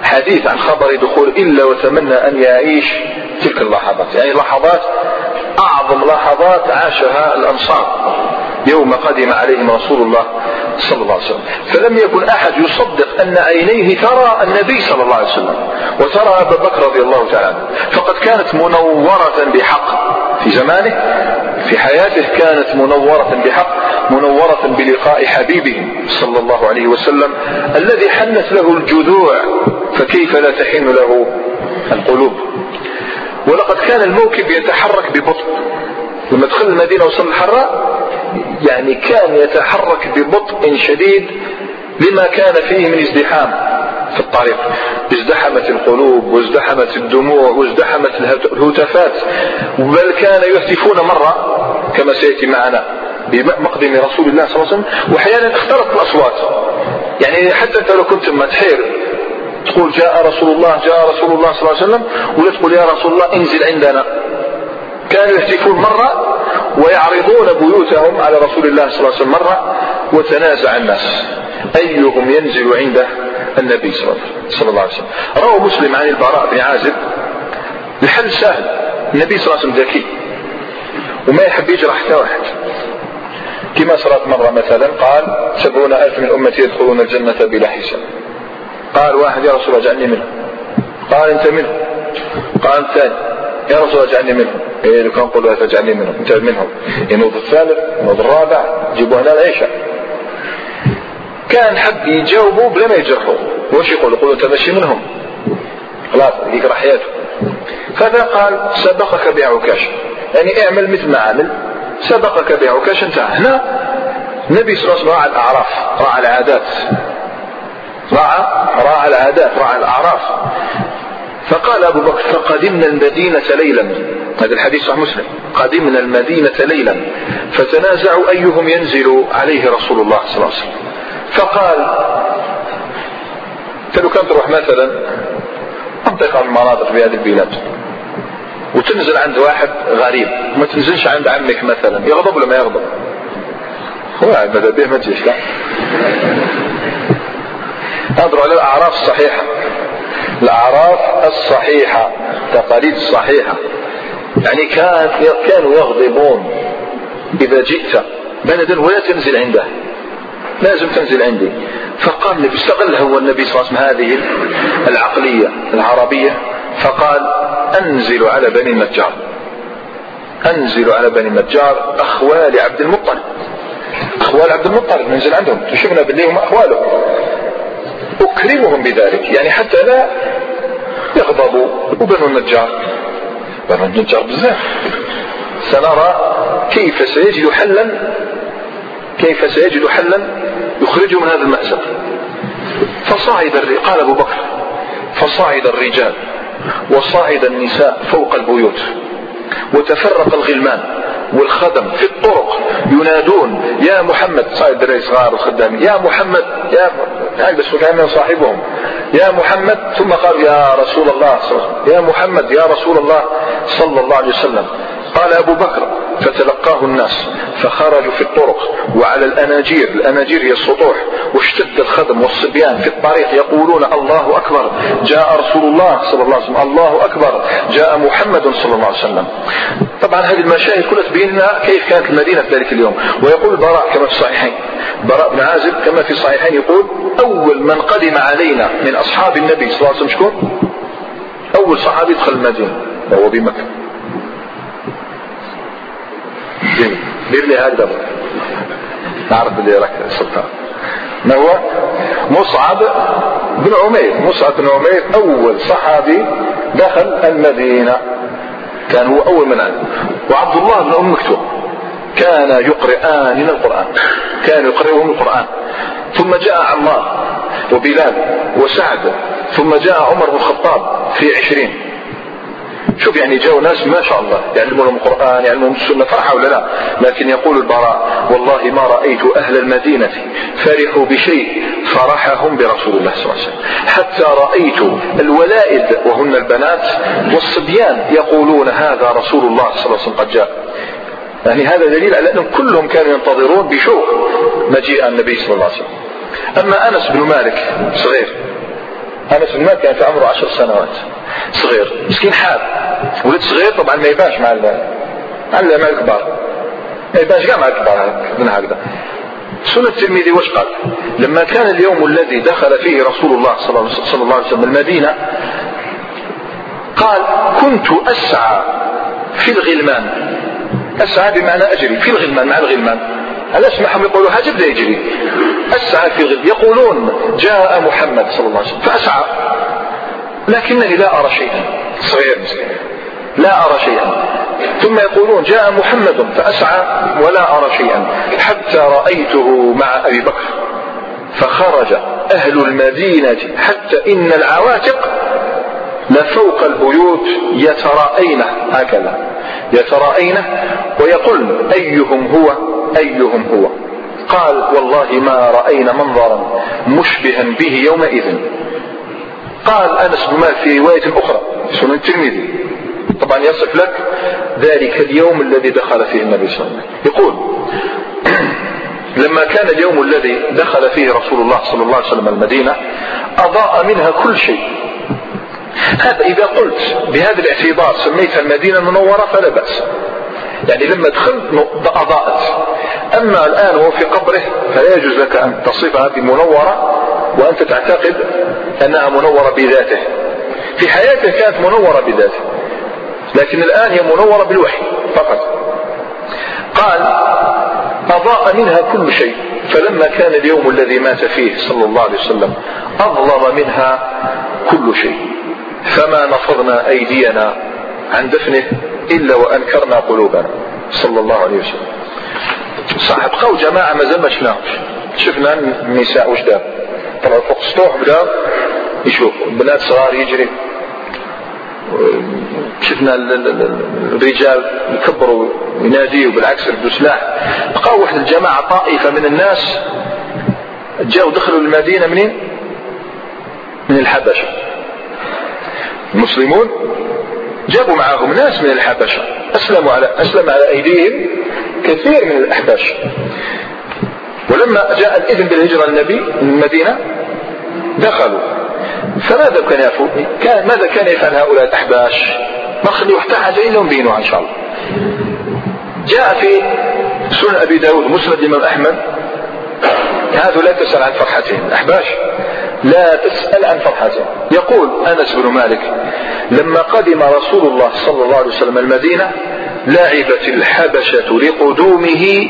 حديث عن خبر دخول إلا وتمنى أن يعيش تلك اللحظات. يعني لحظات أعظم لحظات عاشها الأنصار. يوم قدم عليهم رسول الله صلى الله عليه وسلم. فلم يكن أحد يصدق أن عينيه ترى النبي صلى الله عليه وسلم وترى أبا بكر رضي الله تعالى فقد كانت منورة بحق في زمانه في حياته كانت منورة بحق منورة بلقاء حبيبه صلى الله عليه وسلم الذي حنت له الجذوع فكيف لا تحن له القلوب؟ ولقد كان الموكب يتحرك ببطء. لما دخل المدينة وصل الحراء يعني كان يتحرك ببطء شديد لما كان فيه من ازدحام في الطريق. ازدحمت القلوب وازدحمت الدموع وازدحمت الهتافات. بل كان يهتفون مرة كما سيأتي معنا بمقدم رسول الله صلى الله عليه وسلم وأحيانا اختلطت الأصوات. يعني حتى أنت لو كنت ما تحير تقول جاء رسول الله جاء رسول الله صلى الله عليه وسلم ولا تقول يا رسول الله انزل عندنا. كانوا يهتفون مرة ويعرضون بيوتهم على رسول الله صلى الله عليه وسلم مرة وتنازع الناس. أيهم ينزل عنده النبي صلى الله عليه وسلم روى مسلم عن البراء بن عازب. الحل سهل النبي صلى الله عليه وسلم ذكي. وما يحب يجرح حتى واحد. كما صارت مرة مثلا قال سبعون ألف من أمتي يدخلون الجنة بلا حساب. قال واحد يا رسول الله اجعلني منه. قال أنت منه. قال الثاني. يا رسول اجعلني منهم. إيه لو كان قولوا تجعلني منهم؟ أنت منهم. ينوض الثالث؟ ينوض الرابع جيبوا هنا العيشة كان حب يجاوبوا بلا ما يجرحوا. واش يقولوا يقولوا انت منهم. خلاص يقرا حياته. فذا قال سبقك بعكاش يعني اعمل مثل ما عمل. سبقك بعكاش انت هنا. النبي صلى الله عليه وسلم راعى الأعراف راعى العادات. راعى راعى العادات راعى الأعراف. فقال أبو بكر فقدمنا المدينة ليلا. هذا الحديث صحيح مسلم. قدمنا المدينة ليلا. فتنازعوا أيهم ينزل عليه رسول الله صلى الله عليه وسلم. فقال انت لو كان تروح مثلا؟ منطقة من المناطق في هذه البلاد. وتنزل عند واحد غريب. ما تنزلش عند عمك مثلا. يغضب ولا ما يغضب؟ هو ماذا به؟ ما تجيش لا. على الاعراف الصحيحه الأعراف الصحيحة التقاليد الصحيحه يعني كان كانوا يغضبون إذا جئت. بلدا ولا تنزل عنده. لازم تنزل عندي. فقال النبي استغل هو النبي صلى الله عليه وسلم هذه العقلية العربية. فقال أنزل على بني النجار. أنزل على بني النجار أخوال عبد المطلب. أخوال عبد المطلب ننزل عندهم. شفنا باللي هم أخواله. أكرمهم بذلك يعني حتى لا يغضبوا وبنو النجار. بنو النجار بزاف. سنرى كيف سيجد حلا كيف سيجد حلا يخرجه من هذا المأزق. فصعد قال أبو بكر فصعد الرجال وصعد النساء فوق البيوت وتفرق الغلمان. والخدم في الطرق ينادون يا محمد صايد الرئيس صغار وخدامين يا محمد يا بس كان صاحبهم يا محمد ثم قال يا رسول الله يا محمد يا رسول الله صلى الله عليه وسلم. قال أبو بكر فتلقاه الناس فخرجوا في الطرق وعلى الأناجير الأناجير هي السطوح واشتد الخدم والصبيان في الطريق يقولون الله أكبر جاء رسول الله صلى الله عليه وسلم الله أكبر جاء محمد صلى الله عليه وسلم. طبعا هذه المشاهد كلها تبين لنا كيف كانت المدينة في ذلك اليوم. ويقول البراء كما في الصحيحين. براء بن عازب كما في الصحيحين يقول أول من قدم علينا من أصحاب النبي صلى الله عليه وسلم شكون؟ أول صحابي دخل المدينة وهو بمكة. جميل. دير لي هكذا نعرف اللي راك السلطان. ما هو؟ مصعب بن عمير. مصعب بن عمير أول صحابي دخل المدينة. كان هو أول من عنده وعبد الله بن أم مكتوم. كان يقرئان القرآن. كان يقرئهم القرآن. ثم جاء عمار وبلال وسعد. ثم جاء عمر بن الخطاب في عشرين. شوف يعني جاءوا ناس ما شاء الله يعلمونهم القرآن يعلمونهم السنة فرحة ولا لا؟ لكن يقول البراء والله ما رأيت أهل المدينة فرحوا بشيء فرحهم برسول الله صلى الله عليه وسلم. حتى رأيت الولائد وهن البنات والصبيان يقولون هذا رسول الله صلى الله عليه وسلم قد جاء. يعني هذا دليل على أنهم كلهم كانوا ينتظرون بشوق مجيء النبي صلى الله عليه وسلم. أما أنس بن مالك صغير أنس بن مالك في عمره عشر سنوات. صغير. مسكين حاب. ولد صغير طبعا ما يبانش مع مع مع الكبار. ما يبانش كاع مع الكبار. من هكذا. سنة الترمذي واش قال؟ لما كان اليوم الذي دخل فيه رسول الله صلى الله عليه وسلم المدينة قال كنت أسعى في الغلمان. أسعى بمعنى أجري. في الغلمان مع الغلمان. هل أسمعهم يقولوا هاجب لا يجري. أسعى في الغلمان يقولون جاء محمد صلى الله عليه وسلم. فأسعى. لكنني لا أرى شيئا. صغير مسكين لا أرى شيئا. ثم يقولون جاء محمد. فأسعى ولا أرى شيئا. حتى رأيته مع أبي بكر. فخرج أهل المدينة حتى إن العواتق لفوق البيوت يتراءين هكذا. يتراءين ويقول أيهم هو؟ أيهم هو؟ قال والله ما رأينا منظرا مشبها به يومئذ. قال أنس بن مالك في رواية أخرى في سنن الترمذي. طبعا يصف لك ذلك اليوم الذي دخل فيه النبي صلى الله عليه وسلم. يقول لما كان اليوم الذي دخل فيه رسول الله صلى الله عليه وسلم المدينة أضاء منها كل شيء. هذا إذا قلت بهذا الاعتبار سميتها المدينة المنورة فلا بأس. يعني لما دخلت أضاءت. أما الآن وهو في قبره فلا يجوز لك أن تصفها بمنورة وأنت تعتقد أنها منورة بذاته. في حياته كانت منورة بذاته لكن الآن هي منورة بالوحي فقط. قال أضاء منها كل شيء فلما كان اليوم الذي مات فيه صلى الله عليه وسلم أظلم منها كل شيء. فما نفضنا أيدينا عن دفنه إلا وأنكرنا قلوبنا. صلى الله عليه وسلم. صح بقاو جماعة ما زال ما شفناهمش. شفنا النساء وش دار؟ طلعوا فوق السطوح بدا يشوف. بنات صغار يجري. شفنا الرجال يكبروا ويناديوا بالعكس يردوا سلاح. بقاو واحد الجماعة طائفة من الناس جاوا دخلوا المدينة منين؟ من الحبشة. المسلمون جابوا معهم ناس من الحبشة. أسلموا على أسلم على أيديهم كثير من الأحباش ولما جاء الإذن بالهجرة النبي من المدينة دخلوا. فماذا كان يفعل ماذا كان يفعل هؤلاء الأحباش؟ ما خليوا حتى حاجة إلا بينوها إن شاء الله. جاء في سنن أبي داود مسند الإمام أحمد. هذا لا تسأل عن فرحتهم. الأحباش لا تسأل عن فرحتهم يقول أنس بن مالك لما قدم رسول الله صلى الله عليه وسلم المدينة لعبت الحبشة لقدومه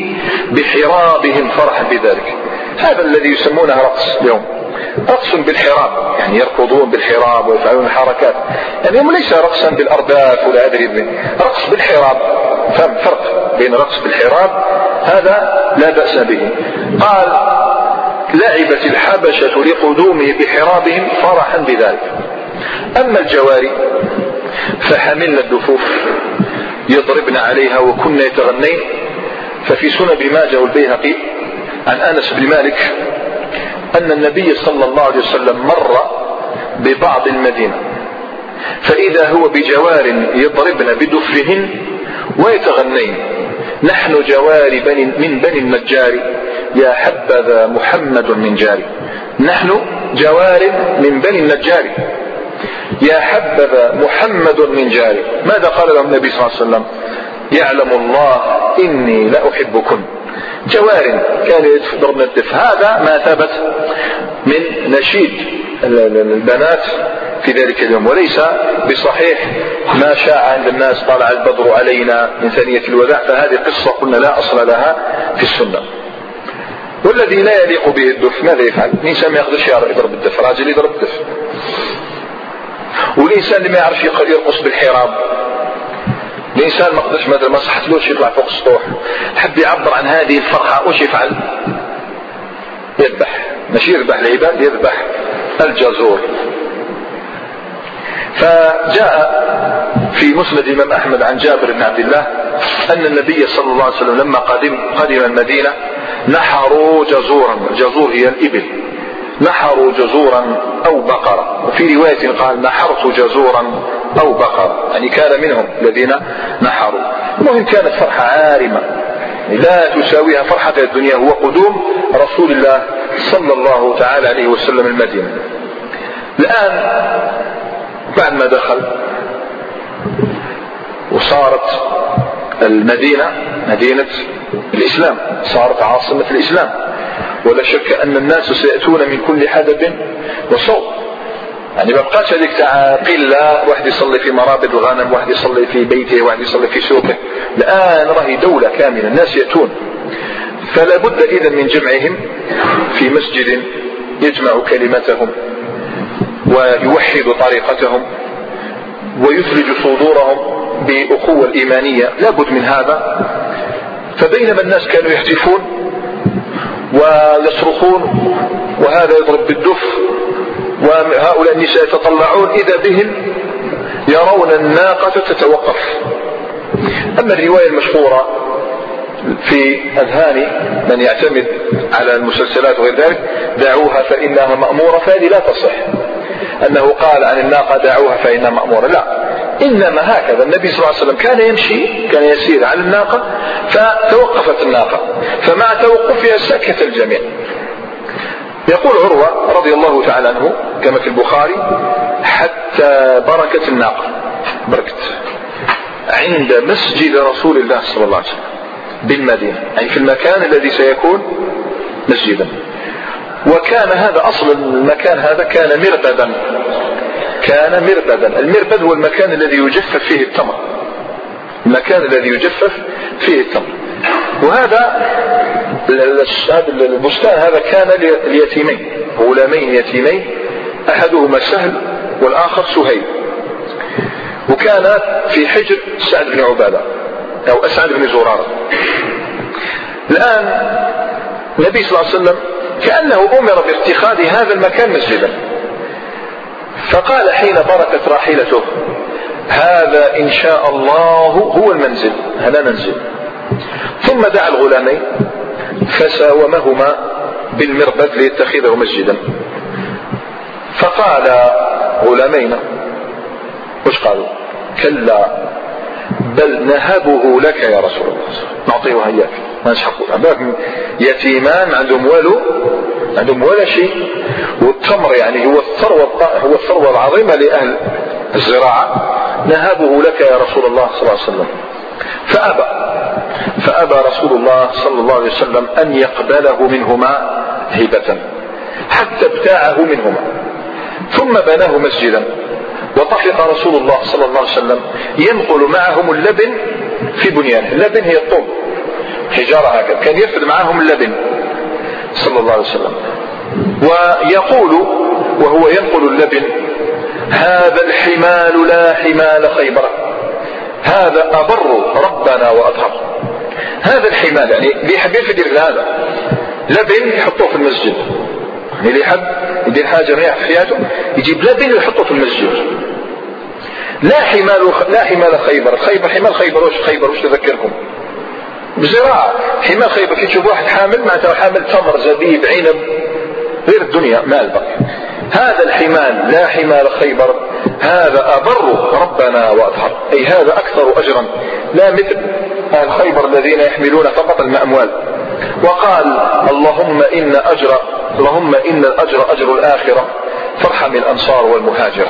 بحرابهم فرحا بذلك. هذا الذي يسمونه رقص اليوم. رقص بالحراب يعني يركضون بالحراب ويفعلون الحركات. يعني هم ليس رقصا بالارداف ولا أدري رقص بالحراب فهم فرق بين رقص بالحراب هذا لا بأس به. قال لعبت الحبشة لقدومه بحرابهم فرحا بذلك. أما الجواري فحملنا الدفوف يضربن عليها وكنا يتغنين. ففي سنن ابن ماجه والبيهقي عن أنس بن مالك أن النبي صلى الله عليه وسلم مر ببعض المدينة فإذا هو بجوار يضربن بدفرهن ويتغنين. نحن جوار بني من بني النجار. يا حبذا محمد من جاري. نحن جوار من بني النجار. يا حبذا محمد من جاري. ماذا قال لهم النبي صلى الله عليه وسلم؟ يعلم الله إني لأحبكم. جوار كان يضربن الدف. هذا ما ثبت من نشيد البنات في ذلك اليوم وليس بصحيح ما شاع عند الناس طلع البدر علينا من ثانية الوداع فهذه قصة قلنا لا أصل لها في السنة. والذي لا يليق به الدف ماذا يفعل؟ الإنسان ما يقدرش يضرب الدف راجل يضرب الدف. والإنسان اللي ما يعرف يرقص بالحراب. الإنسان ما قدرش ما صحتلوش يطلع فوق السطوح. حب يعبر عن هذه الفرحة وش يفعل؟ يذبح. ماشي يذبح العباد يذبح الجزور. فجاء في مسند الإمام أحمد عن جابر بن عبد الله أن النبي صلى الله عليه وسلم لما قدم قدم المدينة نحروا جزورا الجزور هي الإبل. نحروا جزورا أو بقرة وفي رواية قال نحرت جزورا أو بقرة يعني كان منهم الذين نحروا. المهم كانت فرحة عارمة. لا تساويها فرحة الدنيا. هو قدوم رسول الله صلى الله تعالى عليه وسلم المدينة. الآن بعد ما دخل وصارت المدينة مدينة الإسلام صارت عاصمة الإسلام. ولا شك أن الناس سيأتون من كل حدب وصوب. يعني ما بقاش هذيك تاع قلة واحد يصلي في مرابض الغنم واحد يصلي في بيته واحد يصلي في سوقه. الآن راهي دولة كاملة الناس يأتون. فلا بد إذا من جمعهم في مسجد يجمع كلمتهم ويوحد طريقتهم ويثلج صدورهم بأخوة الإيمانية. لابد من هذا. فبينما الناس كانوا يهتفون ويصرخون وهذا يضرب بالدف وهؤلاء النساء يتطلعون إذا بهم يرون الناقة تتوقف. أما الرواية المشهورة في أذهان من يعتمد على المسلسلات وغير ذلك دعوها فإنها مأمورة فهذه لا تصح. أنه قال عن الناقة دعوها فإنها مأمورة. لا. إنما هكذا النبي صلى الله عليه وسلم كان يمشي كان يسير على الناقة فتوقفت الناقة فمع توقفها سكت الجميع. يقول عروة رضي الله تعالى عنه كما في البخاري حتى بركت الناقة. بركت. عند مسجد رسول الله صلى الله عليه وسلم بالمدينة أي في المكان الذي سيكون مسجدا. وكان هذا أصل المكان هذا كان مربدا كان مربدا. المربد هو المكان الذي يجفف فيه التمر. المكان الذي يجفف فيه التمر. وهذا البستان هذا كان ليتيمين غلامين يتيمين أحدهما سهل والآخر سهيل. وكان في حجر سعد بن عبادة أو أسعد بن زرارة. الآن النبي صلى الله عليه وسلم كأنه أمر باتخاذ هذا المكان مسجدا. فقال حين بركت راحلته هذا إن شاء الله هو المنزل هذا منزل. ثم دعا الغلامين فساومهما بالمربد ليتخذه مسجدا. فقال غلامين وش قالوا؟ كلا بل نهبه لك يا رسول الله. نعطيه اياك ما نسحقوا يتيمان عندهم والو؟ عندهم ولا شيء. والتمر يعني هو الثروة هو الثروة العظيمة لأهل الزراعة. نهبه لك يا رسول الله صلى الله عليه وسلم. فأبى فأبى رسول الله صلى الله عليه وسلم أن يقبله منهما هبة حتى ابتاعه منهما. ثم بناه مسجدا. وطفق رسول الله صلى الله عليه وسلم ينقل معهم اللبن في بنيانه. اللبن هي الطوب حجارة هكذا. كان يفد معهم اللبن. صلى الله عليه وسلم. ويقول وهو ينقل اللبن هذا الحمال لا حمال خيبر. هذا أبر ربنا وأطهر. هذا الحمال يعني اللي يحب يفدر هذا. لبن يحطوه في المسجد. يعني اللي يحب يدير حاجة رياح في حياته يجيب لبن ويحطه في المسجد. لا حمال لا حمال خيبر. خيبر حمال خيبر وش خيبر وش تذكركم؟ بزراعة. خيبر كي تشوف واحد حامل معناته حامل تمر زبيب عنب غير الدنيا مال بقى هذا الحمال لا حمال خيبر. هذا أبر ربنا وأطهر. أي هذا أكثر أجرا. لا مثل أهل خيبر الذين يحملون فقط المأموال. وقال اللهم إن أجر اللهم إن الأجر أجر الآخرة. فارحم الأنصار والمهاجر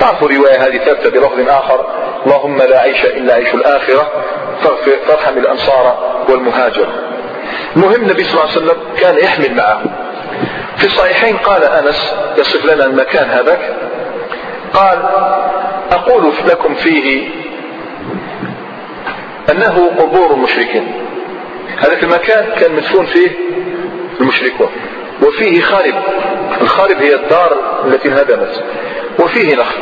تعرفوا الرواية هذه ثابتة بلفظ آخر. اللهم لا عيش إلا عيش الآخرة. فارحم الأنصار والمهاجر. المهم النبي صلى الله عليه وسلم كان يحمل معه. في الصحيحين قال أنس يصف لنا المكان هذاك قال أقول لكم فيه أنه قبور المشركين. هذاك المكان كان مدفون فيه المشركون. وفيه خارب. الخارب هي الدار التي انهدمت وفيه نخل.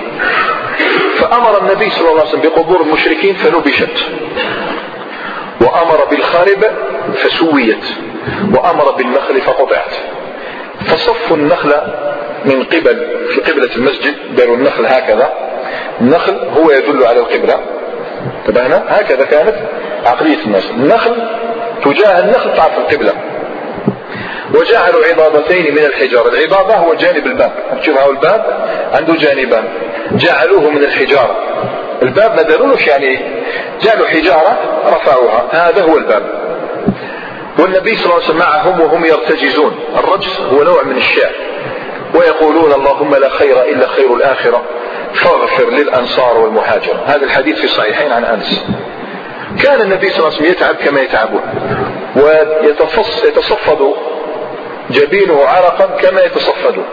فأمر النبي صلى الله عليه وسلم بقبور المشركين فنبشت. وأمر بالخارب فسويت. وأمر بالنخل فقطعت. فصفوا النخل من قبل في قبلة المسجد داروا النخل هكذا. النخل هو يدل على القبلة. انتبهنا هكذا كانت عقلية الناس. النخل تجاه النخل تعرف القبلة. وجعلوا عضادتين من الحجارة. العضادة هو جانب الباب. تشوف هذا الباب. عنده جانبان. جعلوه من الحجارة. الباب ما داروش يعني جعلوا حجارة رفعوها. هذا هو الباب. والنبي صلى الله عليه وسلم معهم وهم يرتجزون. الرجز هو نوع من الشعر. ويقولون اللهم لا خير إلا خير الآخرة. فاغفر للأنصار والمهاجر هذا الحديث في الصحيحين عن أنس. كان النبي صلى الله عليه وسلم يتعب كما يتعبون. ويتصفد جبينه عرقا كما يتصفد.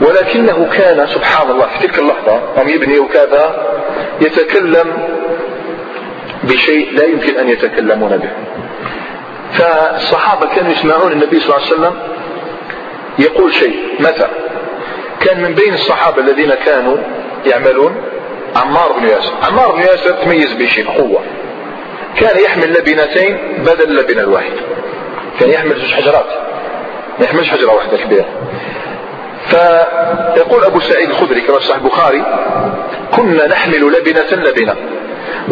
ولكنه كان سبحان الله في تلك اللحظة هم يبني وكذا يتكلم بشيء لا يمكن أن يتكلمون به. فالصحابة كانوا يسمعون النبي صلى الله عليه وسلم يقول شيء. متى كان من بين الصحابة الذين كانوا يعملون عمار بن ياسر. عمار بن ياسر تميز بشيء قوة. كان يحمل لبنتين بدل اللبنة الواحد. كان يحمل زوج حجرات. ما يحملش حجرة واحدة كبيرة فيقول أبو سعيد الخدري كما صح البخاري كنا نحمل لبنة لبنة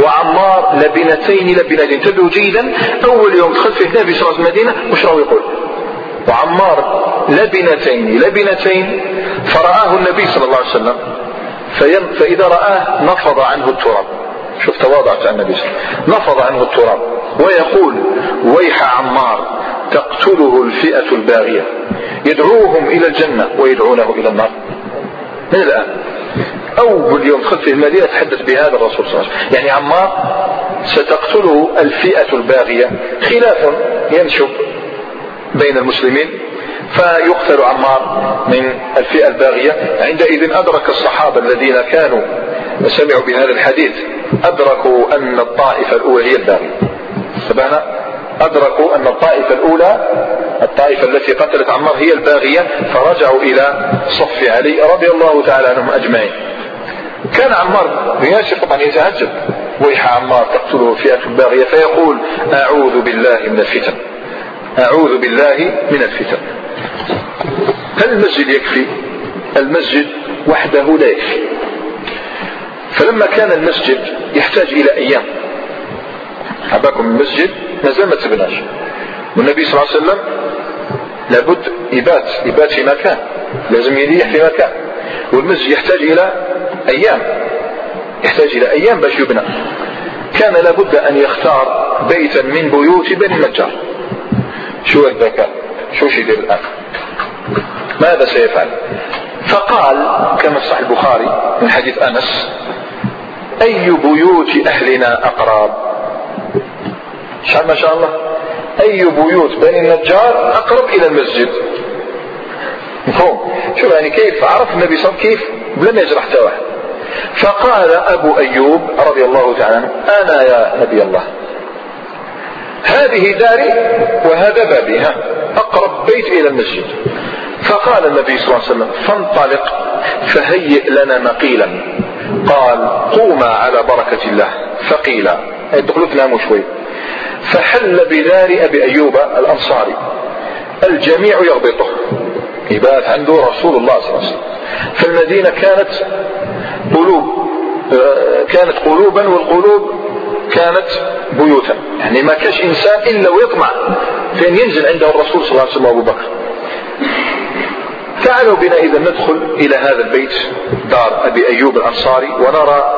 وعمار لبنتين لبنتين. انتبهوا جيدا أول يوم دخل فيه النبي صلى الله المدينة وش راهو يقول؟ وعمار لبنتين لبنتين فرآه النبي صلى الله عليه وسلم فإذا رآه نفض عنه التراب. شوف تواضع النبي صلى الله عليه وسلم. نفض عنه التراب ويقول ويح عمار تقتله الفئة الباغية. يدعوهم إلى الجنة ويدعونه إلى النار. من الآن؟ أول يوم دخلت في المدينة تحدث بهذا الرسول صلى الله عليه وسلم. يعني عمار ستقتله الفئة الباغية. خلاف ينشب بين المسلمين فيقتل عمار من الفئة الباغية. عندئذ أدرك الصحابة الذين كانوا سمعوا بهذا الحديث أدركوا أن الطائفة الأولى هي الباغية. انتبهنا أدركوا أن الطائفة الأولى الطائفة التي قتلت عمار هي الباغية فرجعوا إلى صف علي رضي الله تعالى عنهم أجمعين. كان عمار ياسر طبعا يتعجب. ويح عمار تقتله فئة باغية فيقول أعوذ بالله من الفتن. أعوذ بالله من الفتن. هل المسجد يكفي. المسجد وحده لا يكفي. فلما كان المسجد يحتاج إلى أيام. أباكم المسجد ما ما تبناش. والنبي صلى الله عليه وسلم لابد يبات يبات في مكان لازم يريح في مكان. والمسجد يحتاج إلى أيام يحتاج إلى أيام باش يبنى. كان لابد أن يختار بيتا من بيوت بني النجار. شو الذكاء؟ شو يدير الآن؟ ماذا سيفعل؟ فقال كما صح البخاري من حديث أنس أي بيوت أهلنا أقرب؟ شعب ما شاء الله. أي بيوت بني النجار أقرب إلى المسجد. مفهوم؟ شوف يعني كيف؟ عرف النبي صلى الله عليه وسلم كيف؟ لم يجرح حتى واحد فقال أبو أيوب رضي الله تعالى عنه أنا يا نبي الله. هذه داري وهذا بابي ها أقرب بيت إلى المسجد. فقال النبي صلى الله عليه وسلم فانطلق فهيئ لنا مقيلا. قال قوما على بركة الله. فقيلا ادخلوا تناموا شوي. فحل بدار أبي أيوب الأنصاري. الجميع يغبطه. يبات عنده رسول الله صلى الله عليه وسلم. فالمدينة كانت قلوب آه، كانت قلوبا والقلوب كانت بيوتا. يعني ما كاش إنسان إلا ويطمع فين ينزل عنده الرسول صلى الله عليه وسلم وأبو بكر. تعالوا بنا إذا ندخل إلى هذا البيت دار أبي أيوب الأنصاري ونرى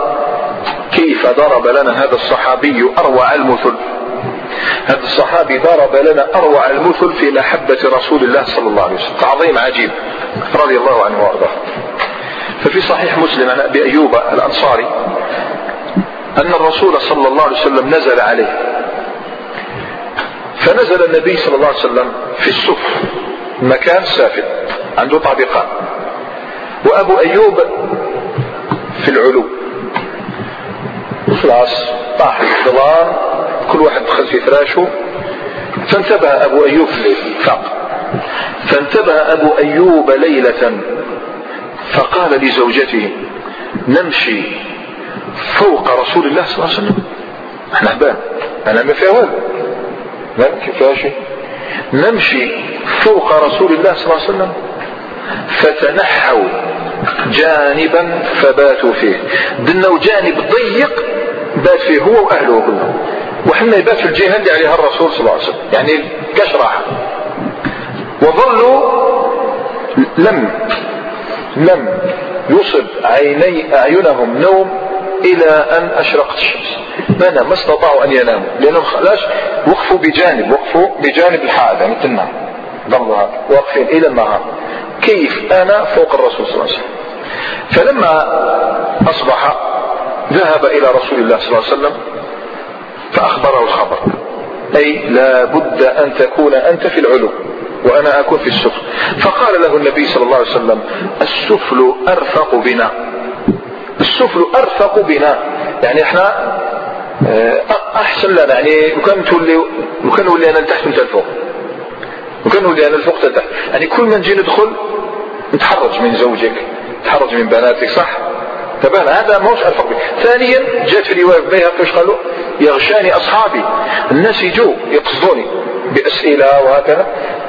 كيف ضرب لنا هذا الصحابي أروع المثل. هذا الصحابي ضرب لنا أروع المثل في محبة رسول الله صلى الله عليه وسلم. تعظيم عجيب. رضي الله عنه وأرضاه. ففي صحيح مسلم عن أبي أيوب الأنصاري أن الرسول صلى الله عليه وسلم نزل عليه. فنزل النبي صلى الله عليه وسلم في السفر مكان سافل عنده طابقان وأبو أيوب في العلو. خلاص طاح الظلام. كل واحد دخل في فراشه فانتبه أبو أيوب فاق فانتبه أبو أيوب ليلة. فقال لزوجته نمشي فوق رسول الله صلى الله عليه وسلم. إحنا أحباب. أنا ما فيها والو ما شيء نمشي فوق رسول الله صلى الله عليه وسلم. فتنحوا جانبا فباتوا فيه. دنوا جانب ضيق بات فيه هو وأهله كلهم. وحنا يبات في الجهة اللي عليها الرسول صلى الله عليه وسلم. يعني كاش راحة. وظلوا لم لم يصب عيني أعينهم نوم إلى أن أشرقت الشمس. ما ما استطاعوا أن يناموا لأنهم خلاص وقفوا بجانب وقفوا بجانب الحائط يعني تنام. ظلوا واقفين إلى النهار كيف؟ أنا فوق الرسول صلى الله عليه وسلم. فلما أصبح ذهب إلى رسول الله صلى الله عليه وسلم فأخبره الخبر. أي لا بد أن تكون أنت في العلو وأنا أكون في السفل. فقال له النبي صلى الله عليه وسلم السفل أرفق بنا. السفل أرفق بنا. يعني إحنا آه، أحسن لنا. يعني وكان تولي وكان نولي أنا لتحت انت الفوق. وكان نولي أنا الفوق تحت يعني كل ما نجي ندخل نتحرج من زوجك تحرج من بناتك صح؟ تبان. هذا موش بك ثانيا جاءت في رواية بيها إيش قالوا؟ يغشاني أصحابي. الناس يجوا يقصدوني بأسئلة وهكذا.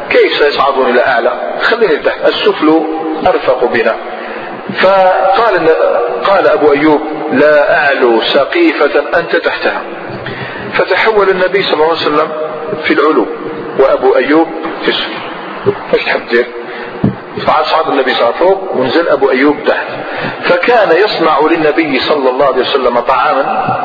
كيف سيصعدون إلى أعلى؟ خليني تحت السفل أرفق بنا. فقال قال أبو أيوب لا أعلو سقيفة أنت تحتها. فتحول النبي صلى الله عليه وسلم في العلو وأبو أيوب في السفل. إيش تحب فصعد النبي صلى الله عليه وسلم فوق ونزل أبو أيوب تحت. فكان يصنع للنبي صلى الله عليه وسلم طعاما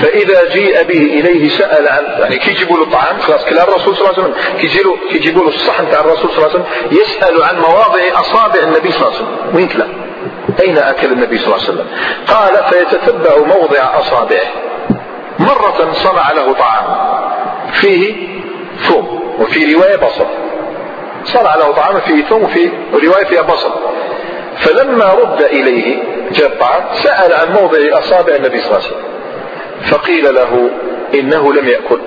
فإذا جيء به إليه سأل عن يعني كي يجيبوا له الطعام خلاص كلا الرسول صلى الله عليه وسلم. كي يجيبوا كي يجيبوا له الصحن تاع الرسول صلى الله عليه وسلم يسأل عن مواضع أصابع النبي صلى الله عليه وسلم. وين كلا أين أكل النبي صلى الله عليه وسلم؟ قال فيتتبع موضع أصابعه. مرة صنع له طعام. فيه ثوم وفي رواية بصل. صنع له طعام فيه ثوم وفي رواية فيها بصل فلما رد إليه جاء سأل عن موضع أصابع النبي صلى الله عليه وسلم. فقيل له إنه لم يأكل.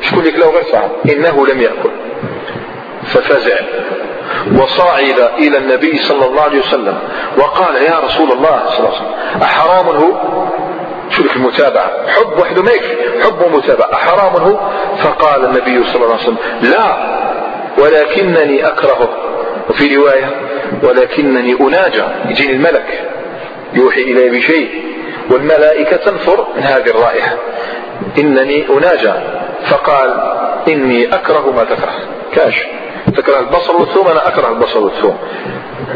شكون لك له غير صعب إنه لم يأكل. ففزع وصعد إلى النبي صلى الله عليه وسلم وقال يا رسول الله صلى الله عليه وسلم أحرام هو؟ شو لك المتابعة؟ حب وحده ما يكفي حب ومتابعة. أحرام هو؟ فقال النبي صلى الله عليه وسلم لا. ولكنني أكرهه. وفي رواية ولكنني أناجى يجيني الملك. يوحي إلي بشيء والملائكة تنفر من هذه الرائحة. إنني أناجى فقال إني أكره ما تكره. كاش. تكره البصل والثوم أنا أكره البصل والثوم.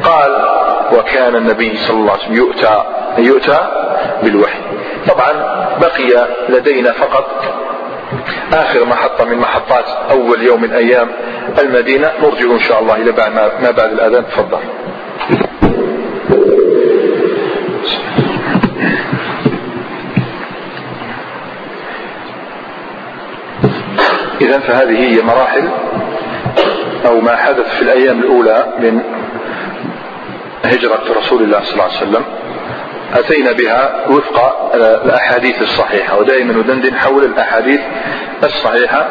قال وكان النبي صلى الله عليه وسلم يؤتى يؤتى بالوحي. طبعا بقي لدينا فقط آخر محطة من محطات أول يوم من أيام المدينة. نرجع إن شاء الله إلى بعد ما بعد الأذان. تفضل. إذا فهذه هي مراحل أو ما حدث في الأيام الأولى من هجرة رسول الله صلى الله عليه وسلم. أتينا بها وفق الأحاديث الصحيحة ودائما ندندن حول الأحاديث الصحيحة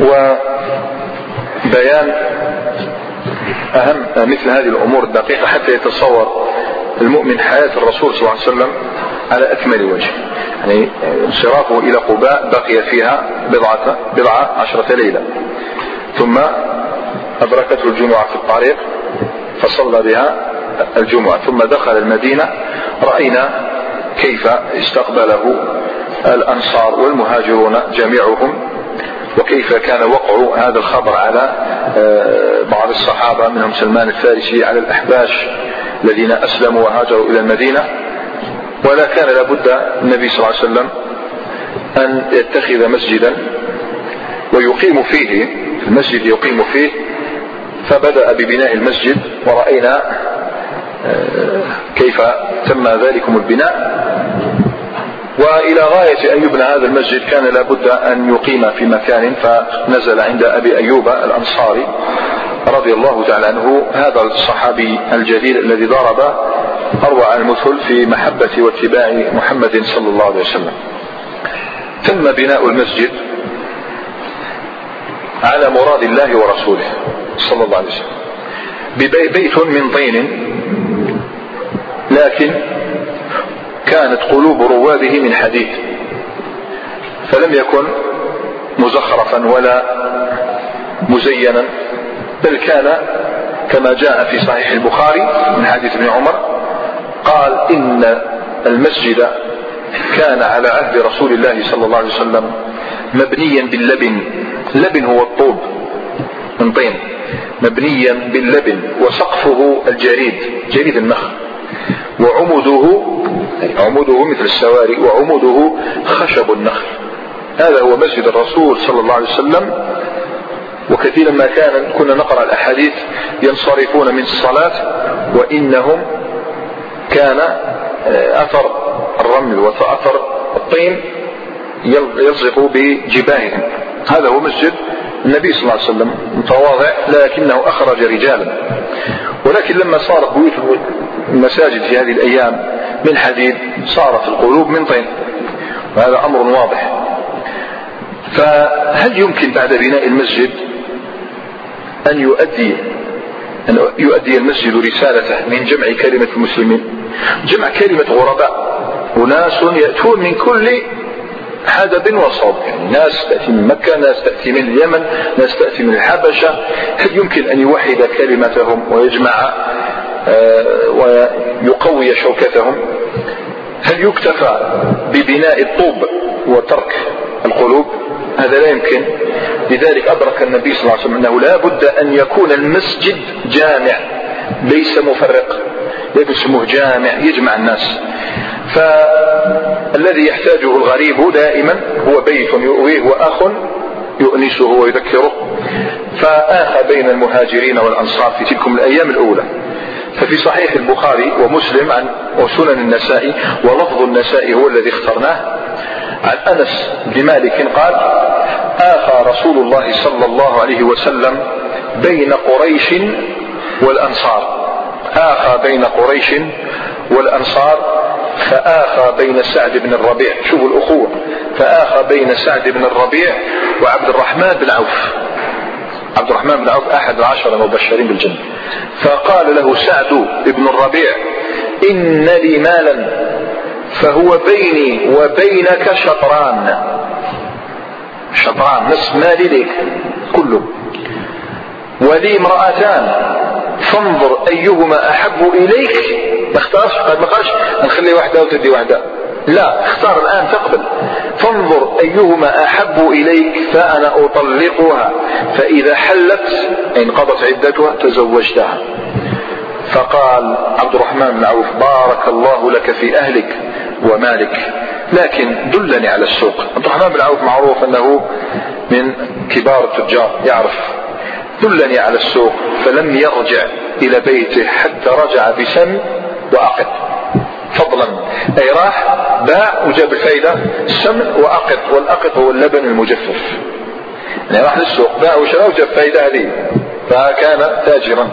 وبيان أهم مثل هذه الأمور الدقيقة حتى يتصور المؤمن حياة الرسول صلى الله عليه وسلم على أكمل وجه. يعني انصرافه إلى قباء بقي فيها بضعة, بضعة عشرة ليلة. ثم أدركته الجمعة في الطريق فصلى بها الجمعة ثم دخل المدينة رأينا كيف استقبله الأنصار والمهاجرون جميعهم وكيف كان وقع هذا الخبر على آه، بعض الصحابة منهم سلمان الفارسي على الأحباش الذين أسلموا وهاجروا إلى المدينة. ولا كان لابد النبي صلى الله عليه وسلم أن يتخذ مسجدا ويقيم فيه المسجد يقيم فيه فبدأ ببناء المسجد ورأينا كيف تم ذلكم البناء؟ وإلى غاية أن يبنى هذا المسجد كان لابد أن يقيم في مكان فنزل عند أبي أيوب الأنصاري رضي الله تعالى عنه هذا الصحابي الجليل الذي ضرب أروع المثل في محبة واتباع محمد صلى الله عليه وسلم. تم بناء المسجد على مراد الله ورسوله صلى الله عليه وسلم. ببيت من طين لكن كانت قلوب رواده من حديد فلم يكن مزخرفا ولا مزينا بل كان كما جاء في صحيح البخاري من حديث ابن عمر قال إن المسجد كان على عهد رسول الله صلى الله عليه وسلم مبنيا باللبن لبن هو الطوب من طين مبنيا باللبن وسقفه الجريد جريد النخل. وعمده عموده مثل السواري وعموده خشب النخل. هذا هو مسجد الرسول صلى الله عليه وسلم. وكثيرا ما كان كنا نقرأ الأحاديث ينصرفون من الصلاة وإنهم كان آه، أثر الرمل وأثر الطين يلصق بجباههم. هذا هو مسجد النبي صلى الله عليه وسلم متواضع لكنه أخرج رجالا. ولكن لما صارت بيوت المساجد في هذه الأيام من حديد صارت القلوب من طين وهذا أمر واضح. فهل يمكن بعد بناء المسجد أن يؤدي أن يؤدي المسجد رسالته من جمع كلمة المسلمين؟ جمع كلمة غرباء أناس يأتون من كل حدب وصوب. يعني ناس تأتي من مكة ناس تأتي من اليمن ناس تأتي من الحبشة. هل يمكن أن يوحد كلمتهم ويجمع ويقوي شوكتهم. هل يكتفى ببناء الطوب وترك القلوب؟ هذا لا يمكن. لذلك أدرك النبي صلى الله عليه وسلم أنه لا بد أن يكون المسجد جامع ليس مفرق. يسموه جامع يجمع الناس. فالذي يحتاجه الغريب دائما هو بيت يؤويه وأخ يؤنسه ويذكره. فآخى بين المهاجرين والأنصار في تلكم الأيام الأولى. ففي صحيح البخاري ومسلم عن وسنن النسائي ولفظ النسائي هو الذي اخترناه. عن أنس بن مالك قال آخى رسول الله صلى الله عليه وسلم بين قريش والأنصار. آخى بين قريش والأنصار فآخى بين سعد بن الربيع. شوفوا الأخوة. فآخى بين سعد بن الربيع وعبد الرحمن بن عوف. عبد الرحمن بن عوف أحد العشر المبشرين بالجنة. فقال له سعد بن الربيع إن لي مالا فهو بيني وبينك شطران. شطران نصف مالي لك كله. ولي امرأتان فانظر أيهما أحب إليك. ما اختارش ما قالش نخلي واحدة وتدي واحدة. لا اختار الآن تقبل. فانظر أيهما أحب إليك فأنا أطلقها. فإذا حلت انقضت عدتها تزوجتها. فقال عبد الرحمن بن عوف بارك الله لك في أهلك ومالك لكن دلني على السوق. عبد الرحمن بن عوف معروف أنه من كبار التجار يعرف. دلني على السوق فلم يرجع إلى بيته حتى رجع بسن وأقط فضلا. أي راح باع وجاب الفايدة السمن وأقط والأقط هو اللبن المجفف. يعني راح للسوق باع وشرى وجاب فايدة هذه. فكان تاجرا.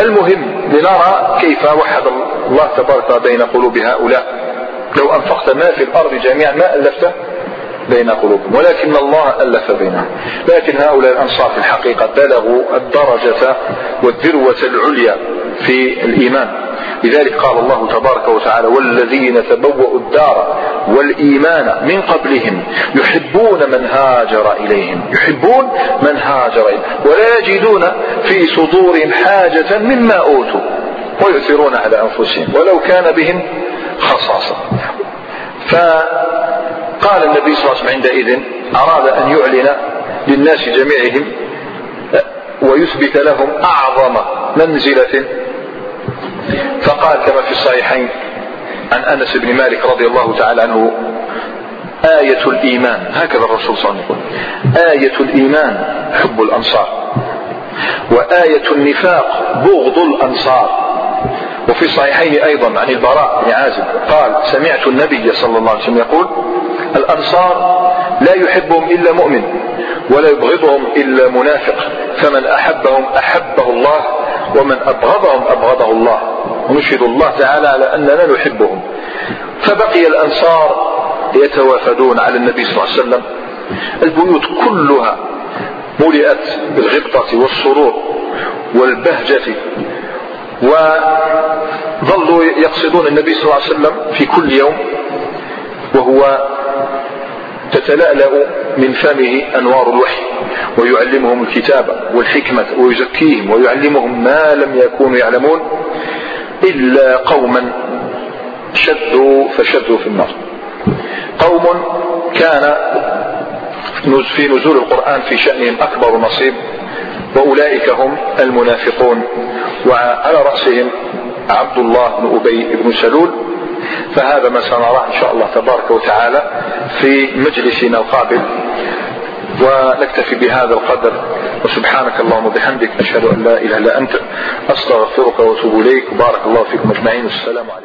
المهم لنرى كيف وحد الله تبارك بين قلوب هؤلاء لو أنفقت ما في الأرض جميعا ما ألفته؟ بين قلوبهم ولكن الله ألف بينهم. لكن هؤلاء الأنصار في الحقيقة بلغوا الدرجة والذروة العليا في الإيمان. لذلك قال الله تبارك وتعالى والذين تبوأوا الدار والإيمان من قبلهم يحبون من هاجر إليهم. يحبون من هاجر إليهم. ولا يجدون في صدورهم حاجة مما أوتوا ويؤثرون على أنفسهم ولو كان بهم خصاصة. فقال النبي صلى الله عليه وسلم عندئذ أراد أن يعلن للناس جميعهم ويثبت لهم أعظم منزلة. فقال كما في الصحيحين عن أنس بن مالك رضي الله تعالى عنه آية الإيمان هكذا الرسول صلى الله عليه وسلم آية الإيمان حب الأنصار وآية النفاق بغض الأنصار. وفي الصحيحين أيضا عن البراء بن عازب قال سمعت النبي صلى الله عليه وسلم يقول الأنصار لا يحبهم إلا مؤمن ولا يبغضهم إلا منافق. فمن أحبهم أحبه الله ومن أبغضهم أبغضه الله. ونشهد الله تعالى على أننا نحبهم. فبقي الأنصار يتوافدون على النبي صلى الله عليه وسلم. البيوت كلها ملئت بالغبطة والسرور والبهجة وظلوا يقصدون النبي صلى الله عليه وسلم في كل يوم وهو تتلألأ من فمه أنوار الوحي ويعلمهم الكتاب والحكمة ويزكيهم ويعلمهم ما لم يكونوا يعلمون إلا قوما شدوا فشدوا في النار. قوم كان في نزول القرآن في شأنهم أكبر نصيب وأولئك هم المنافقون وعلى رأسهم عبد الله بن أبي بن سلول فهذا ما سنراه إن شاء الله تبارك وتعالى في مجلسنا القابل. ونكتفي بهذا القدر. وسبحانك اللهم وبحمدك أشهد أن لا إله إلا أنت أستغفرك وأتوب إليك. وبارك الله فيكم أجمعين. والسلام عليكم.